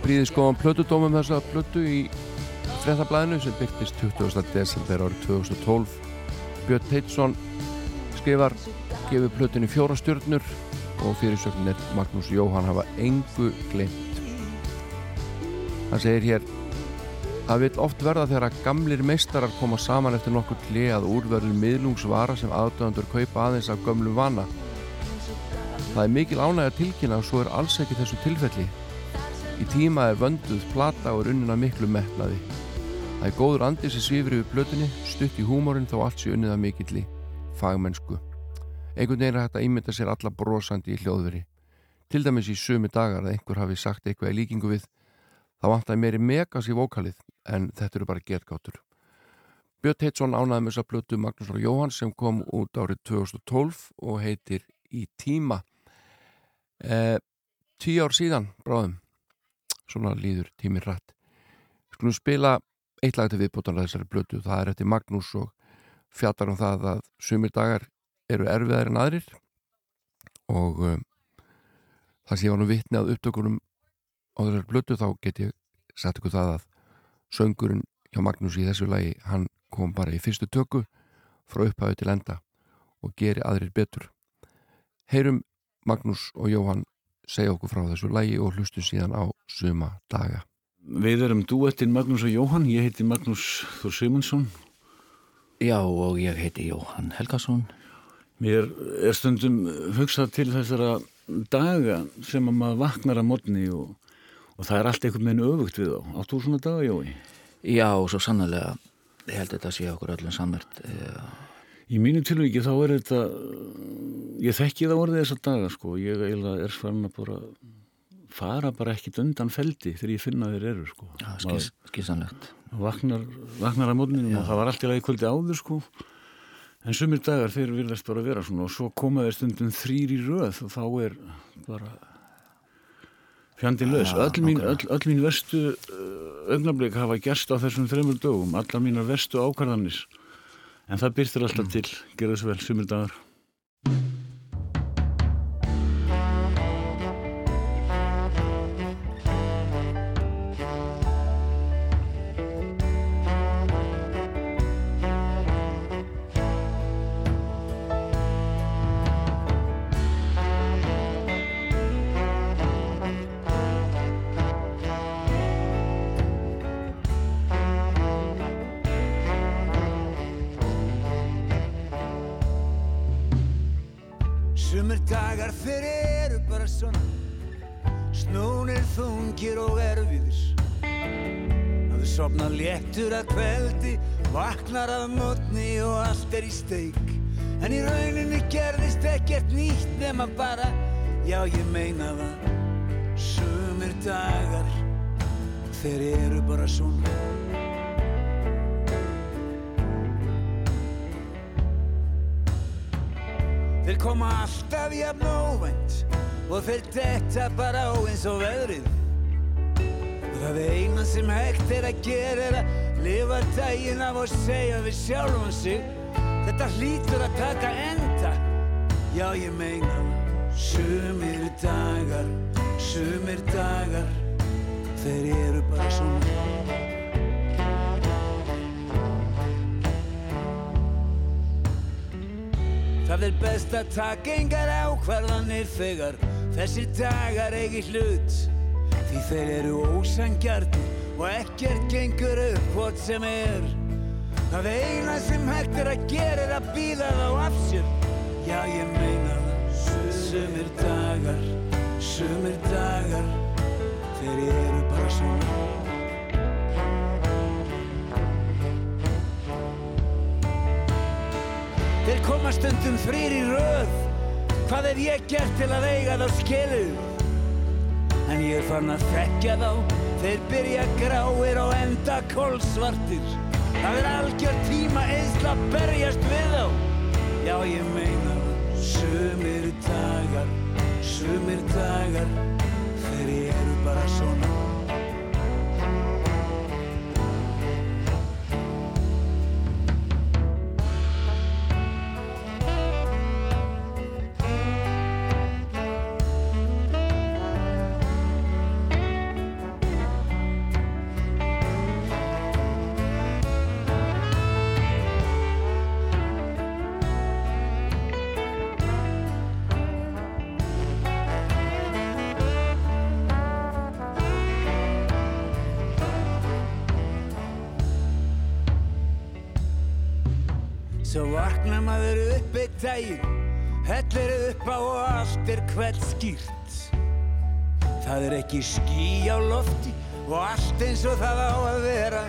bríðiskoðan plötudómum þessa plötu í fréttablaðinu sem byrtist 20. desember árið 2012 Björn Teitsson skrifar gefur plötunni fjóra stjörnur og fyrirsögnin er Magnús Jóhann hafa engu glemt hann segir hér Það vil oft verða þegar að gamlir meistarar koma saman eftir nokkur klei að úrverður miðlungsvara sem aðdöðandur kaupa aðeins af gömlum vana. Það er mikil ánægja tilkynna og svo er alls ekki þessu tilfelli. Í tíma er vönduð plata og er unnina miklu metnaði. Það er góður andi sem svifir yfir blötunni, stutt í húmórin þó allt sé unniða mikilli fagmennsku. Einhvern veginn er hægt að ímynda sér alla brosandi í hljóðveri. Til dæmis í sömu dagar að einhver hafi sagt eitthvað í líkingu við Það vantaði meiri megas í vókalið en þetta eru bara getgátur. Björn Teitsson ánaði með þess að blötu Magnús og Jóhann sem kom út árið 2012 og heitir Í tíma. Eh, tíu ár síðan, bráðum, svona líður tíminn rætt. Skulum spila eitt lag til viðbútanlega þessari blötu. Það er eftir Magnús og fjallar um það að sumir dagar eru erfiðar en aðrir og um, það sé var nú vitni að upptökunum á þessari blötu þá get ég sagt ykkur það að söngurinn hjá Magnús í þessu lagi hann kom bara í fyrstu tökku frá upphæðu til enda og geri aðrir betur heyrum Magnús og Jóhann segja okkur frá þessu lagi og hlustu síðan á suma daga
Við erum duettinn Magnús og Jóhann, ég heiti Magnús Þór Simundsson.
Já og ég heiti Jóhann Helgason.
Mér er stundum hugsað til þessara daga sem að maður vaknar að modni og, og það er allt einhvern veginn öfugt við þá. Áttu þú svona daga, Jói?
Já, svo sannlega. Ég held að þetta sé okkur öllum samvert.
Í mínu tilvíki þá er þetta, ég þekki það orðið þessa daga sko. Ég er svarna bara fara bara ekkit undan feldi þegar ég finna þeir eru sko.
Skis, skísanlegt.
Vaknar, vaknar að mótninum og það var allt í lagi kvöldi áður sko. En sumir dagar þeir virðast bara vera svona og svo koma þeir stundum þrýr í röð og þá er bara fjandi laus.
Ja,
öll, mín, öll, öll mín vestu augnablik hafa gerst á þessum þreymur dögum, allar mínar vestu ákvarðanis. En það byrtir alltaf til, gerðu þess vel, sumir dagar.
Þeir eru bara svona.
Þeir koma alltaf jafn óvænt og þeir detta bara á eins og veðrið. Það eina sem hægt er að gera er að lifa daginn af og segja við sjálfum sig þetta hlýtur að taka enda. Já ég meina sumir dagar sumir dagar þeir eru bara svona. Það er best að taka engar ákvarðanir þegar þessir dagar eigi hlut. Því þeir eru ósangjarnir og ekkert gengur upp hvort sem er. Það eina sem hægt er að gera er að býða þá af sér. Já ég meina það. Sumir dagar, sumir dagar Þeir eru bara svona. Þeir koma stundum þrýr í röð. Hvað hef ég gert til að eiga þá skilu? En ég er fann að þekkja þá. Þeir byrja gráir og enda kólsvartir Það er algjör tíma eðsla að berjast við þá. Já ég meina. Sumir dagar, sumir dagar eru daginn Hellir upp á og allt er hvert skýrt. Það er ekki ský á lofti Og allt eins og það á að vera.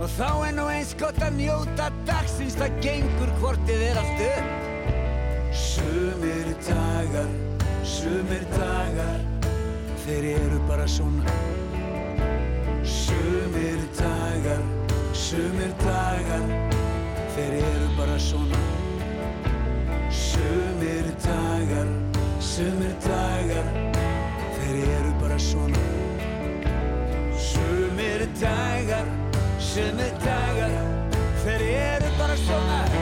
Og þá er nú eins gott að njóta dagsins Það gengur hvortið er allt upp. Sumir dagar, sumir dagar Þeir eru bara svona. Sumir dagar, sumir dagar Þeir eru bara svona Sumir dagar, sumir dagar Þeir eru bara svona. Sumir dagar, sumir dagar Þeir eru bara svona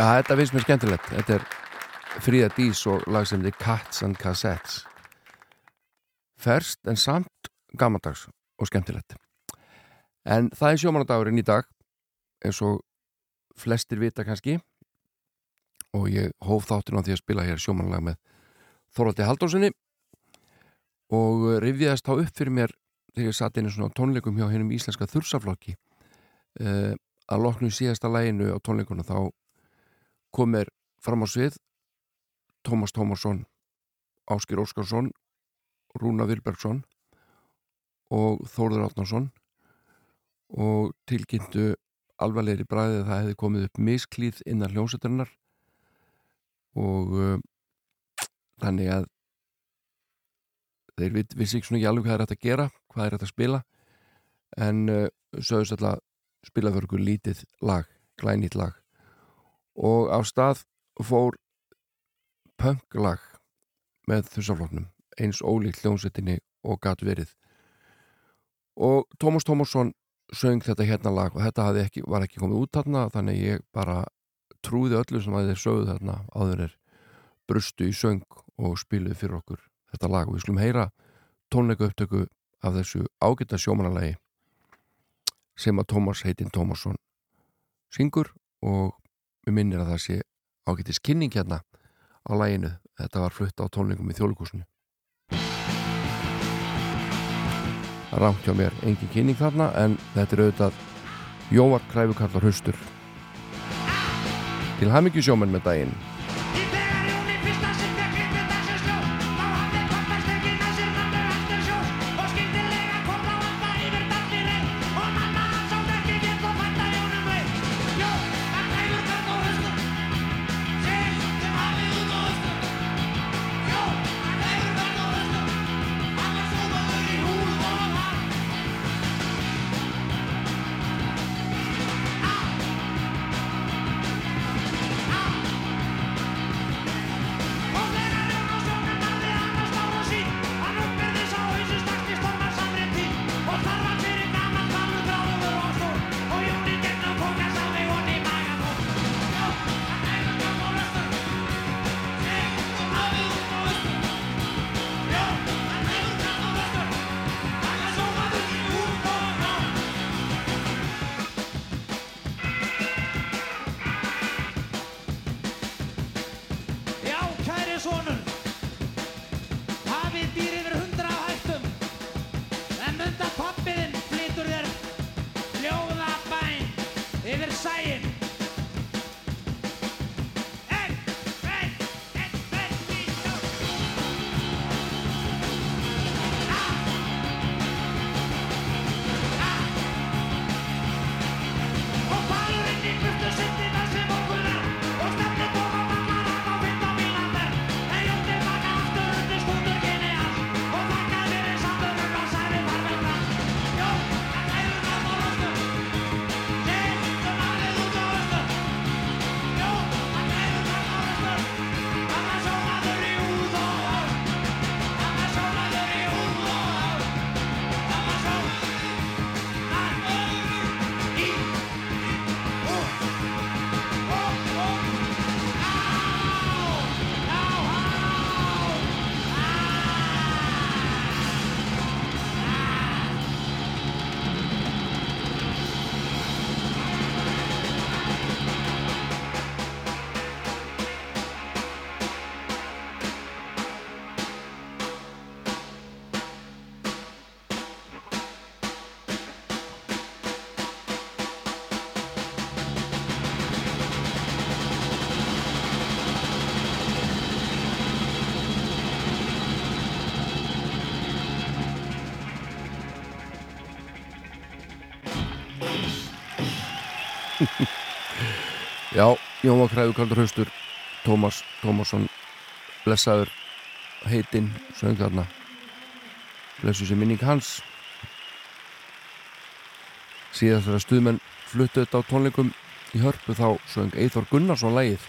Ja, þetta finnst mér skemmtilegt. Þetta er Fríða Dís og lag sem þið Cats and Cassettes. Ferst en samt gamandags og skemmtilegt. En það er sjómanadagurinn í dag, eins og flestir vita kannski. Og ég hóf þáttin á því að spila hér sjómanlag með Þorvaldi Haldósinni og rifjaðist þá upp fyrir mér þegar ég satt einu svona á tónleikum hjá hennum íslenska þursaflokki uh, að loknu síðasta læginu á tónleikuna þá kom mér fram á svið Tómas Tómasson Áskir Óskarsson Rúna Vilbergsson og Þórður Átnarsson og tilkynntu alvarlegri bræðið að það hefði komið upp misklíð innan hljómsættarinnar og uh, þannig að þeir vissi ekki svona ekki alveg hvað er hægt að gera hvað er hægt að spila en uh, sögðust alltaf að spila fyrir ykkur lítið lag, glænýtt lag og á stað fór punklag með þussafloknum eins ólíkt hljómsettinni og gatt verið. Og Tómas Tómasson söng þetta hérna lag og þetta ekki, var ekki komið út þarna þannig ég bara trúði öllu sem að þeir sögðu þarna áður er brustu í söng og spiluði fyrir okkur þetta lag. Og við skulum heyra tónleika upptöku af þessu ágæta sjómanalagi sem að Tómas heitinn Tómasson syngur og við minnir að það sé ágættis kynning hérna á læginu þetta var flutt á tónleikum í þjólikúsinu Rámt hjá mér, engin kynning þarna en þetta er auðvitað Jóvar Kræfukallar Haustur Til hamingju sjómen með daginn
Já, Jón var kræðu kaldur haustur Tómas Tómasson blessaður heitinn söng þarna. Blessu sem minning hans. Síðan þegar stuðmenn fluttu þetta á tónleikum í hörpu þá söng Eithor Gunnarsson lægið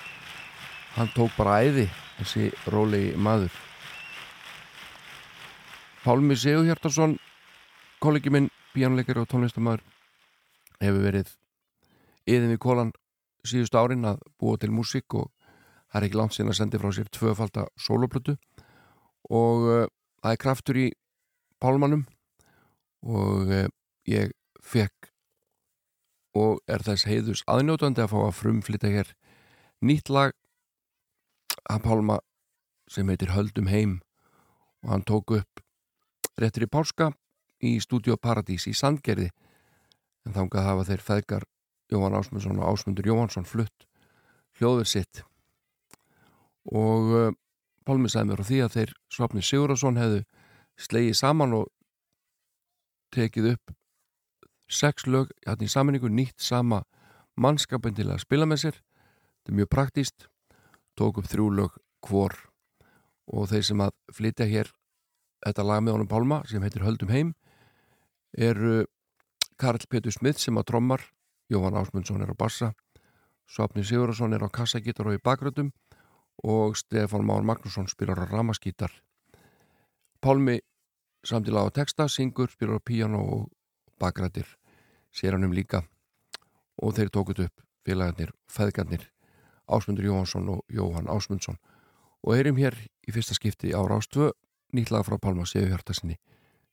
hann tók bara æði þessi rólegi maður. Pálmi Sigur Hjartarsson kollegi minn, píjánuleikari og tónlistamæður hefur verið yðin við kólan síðustu árin að búa til músík og það er ekki langt síðan að sendi frá sér tvöfalda soloplötu og uh, það er kraftur í pálmannum og uh, ég fekk og er þess heiðus aðnjótandi að fá að frumflita hér nýtt lag að Pálma sem heitir Höldum heim. Og hann tók upp réttir í Pálska í Studio Paradís í Sandgerði. En þangað hafa þeir feðgar Jóhann Ásmundsson og Ásmundur Jóhannsson flutt hljóður sitt. Og uh, Pálmi sagði mér á því að þeir Svapni Sigurðarsson hefðu slegið saman og tekið upp sex lög hérna í saminningu nýtt sama mannskapin til að spila með sér. Þetta er mjög praktíst tók upp þrjú lög hvor. Og þeir sem að flytja hér þetta lag með honum Pálma sem heitir Höldum heim eru Karl Petur Smith sem að trommar Jóhann Ásmundsson er á bassa Svapni Sigurðarsson er á kassagítar og í bakröndum og Stefán Már Magnússon spyrir á ramaskítar Pálmi samtilega á texta, syngur, spyrir á píjano og bakrættir sér hann um líka. Og þeir tókut upp félagarnir, feðgarnir Ásmundur Jóhansson og Jóhann Ásmundsson. Og heyrim hér í fyrsta skipti á Rástvö nýtlaga frá Pálma Sigur Hjartasinni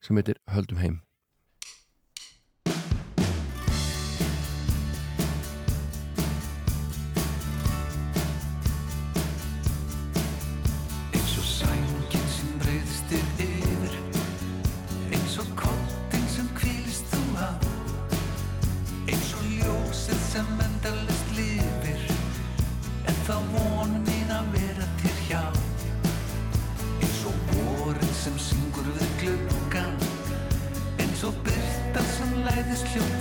sem heitir Höldum heim
sem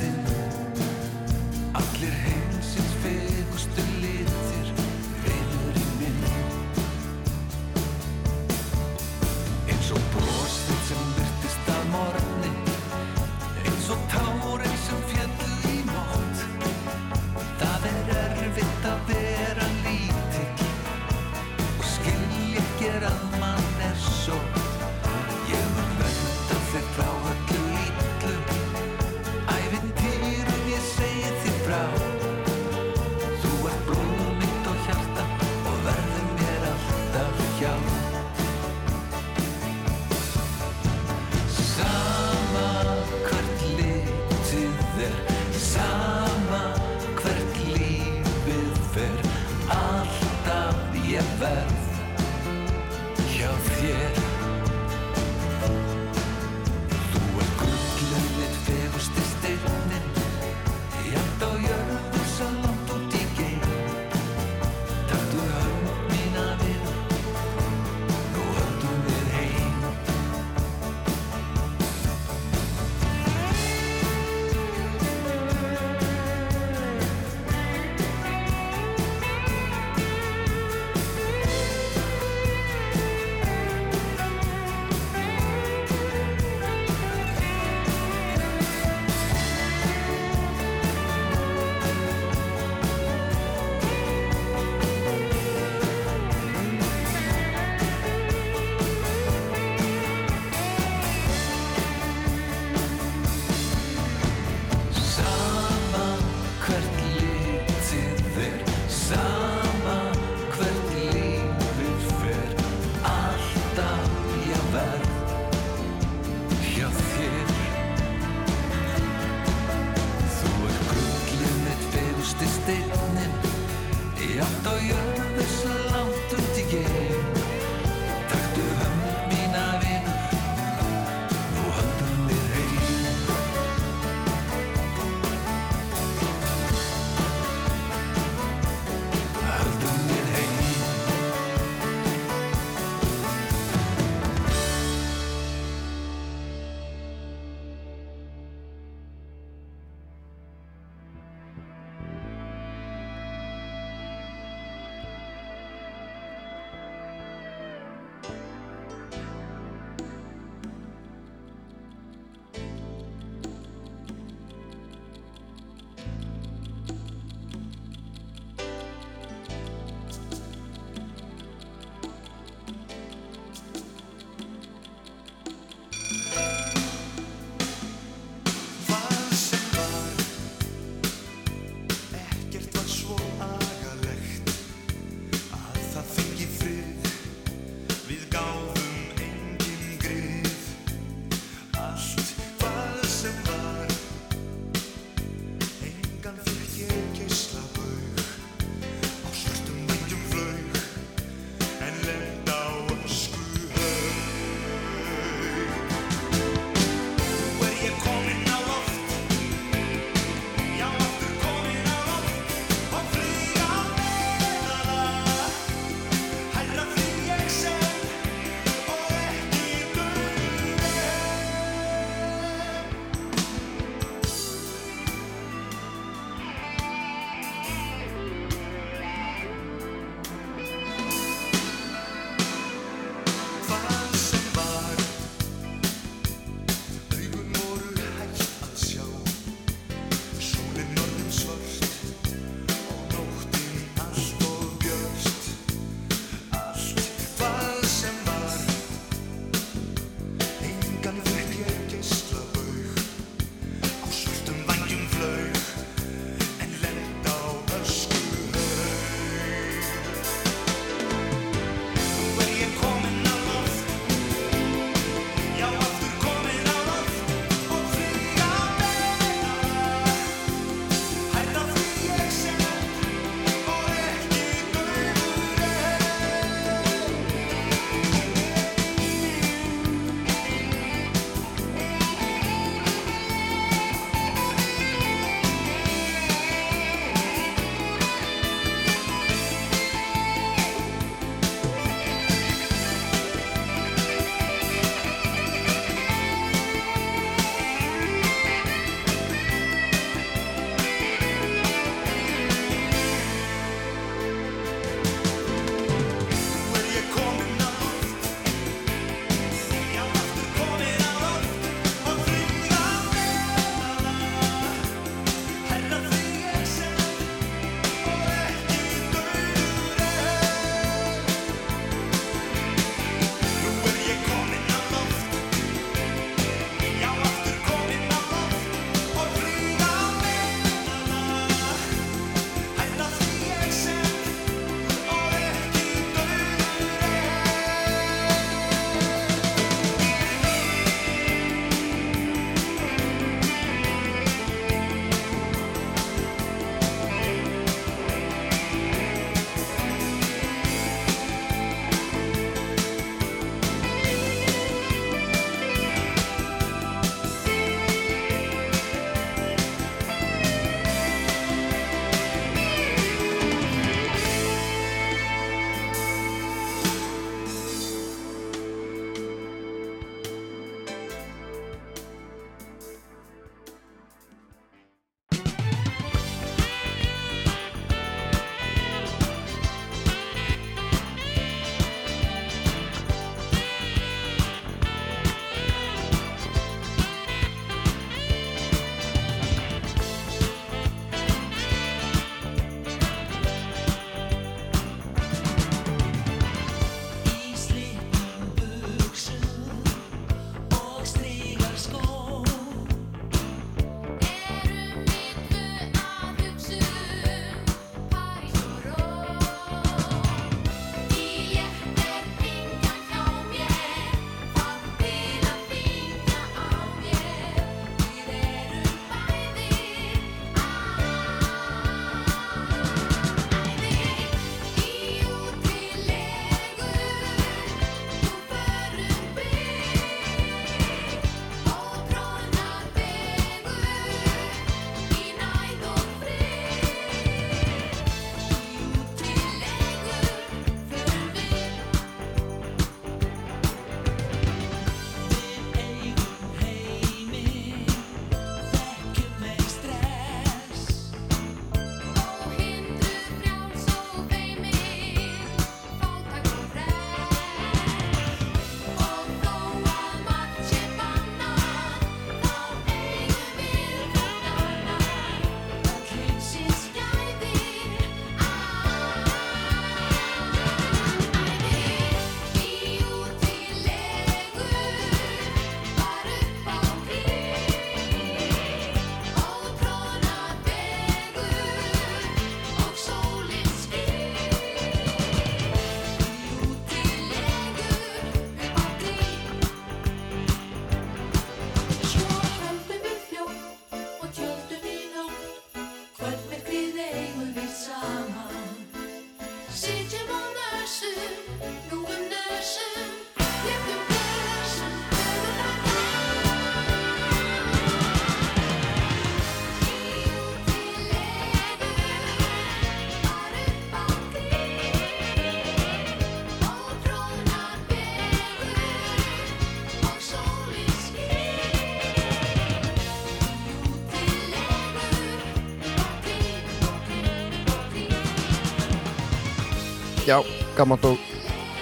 gammalt og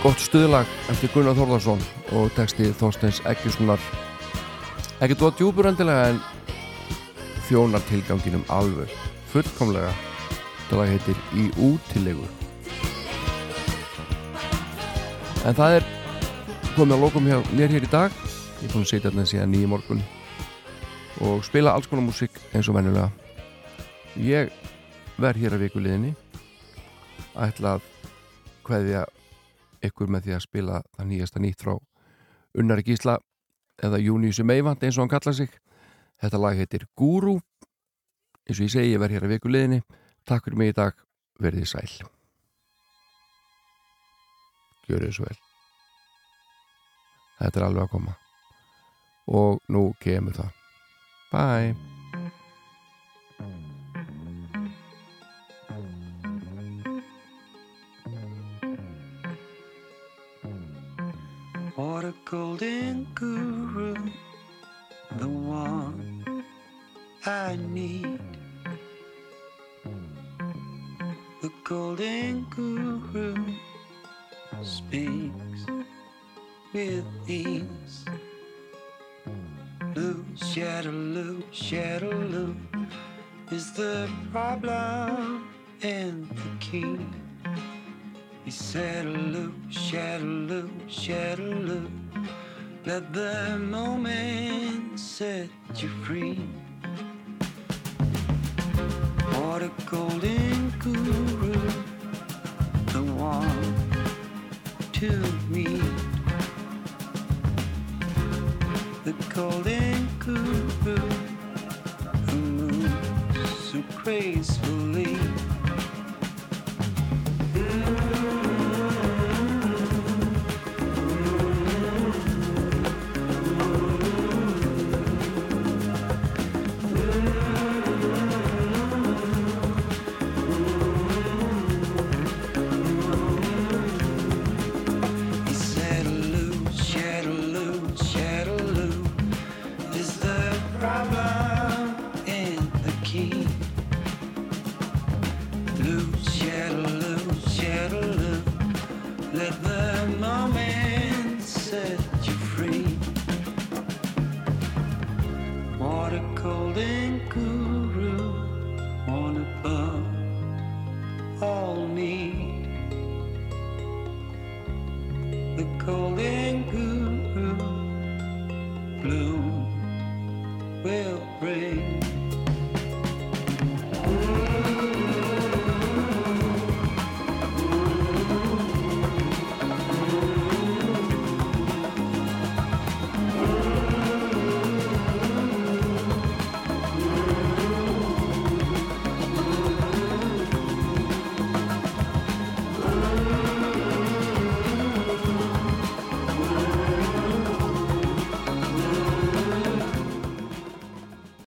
gott stuðlag eftir Gunnar Þórðarsson og texti Þorsteins Eggjussonar ekkert þú að djúpur endilega en þjónar tilganginum alveg. Fullkomlega. Þetta lag heitir Í útilegu en það er komið að lókum hjá mér hér í dag. Ég er búin að setja þarna síðan nýja morgun og spila alls konar músík eins og venjulega. Ég verð hér að vikuleginni ætla að hverðja ykkur með því að spila það nýjasta nýtt frá Unnari Gísla eða Júniusi Meivand eins og hann kalla sig. Þetta lag heitir Guru eins og ég segi ég verð hér að vikuleginni takk fyrir mig í dag, verðið sæl. Gjör þið svo vel. Þetta er alveg að koma. Og nú kemur það. Bye
What a golden guru, the one I need. The golden guru speaks with ease. Blue shadow, Lou, shadow, Lou is the problem and the key. He said, loop, shadow, loop. Let the moment set you free. What a golden guru, the one to meet. The golden guru who moves so gracefully.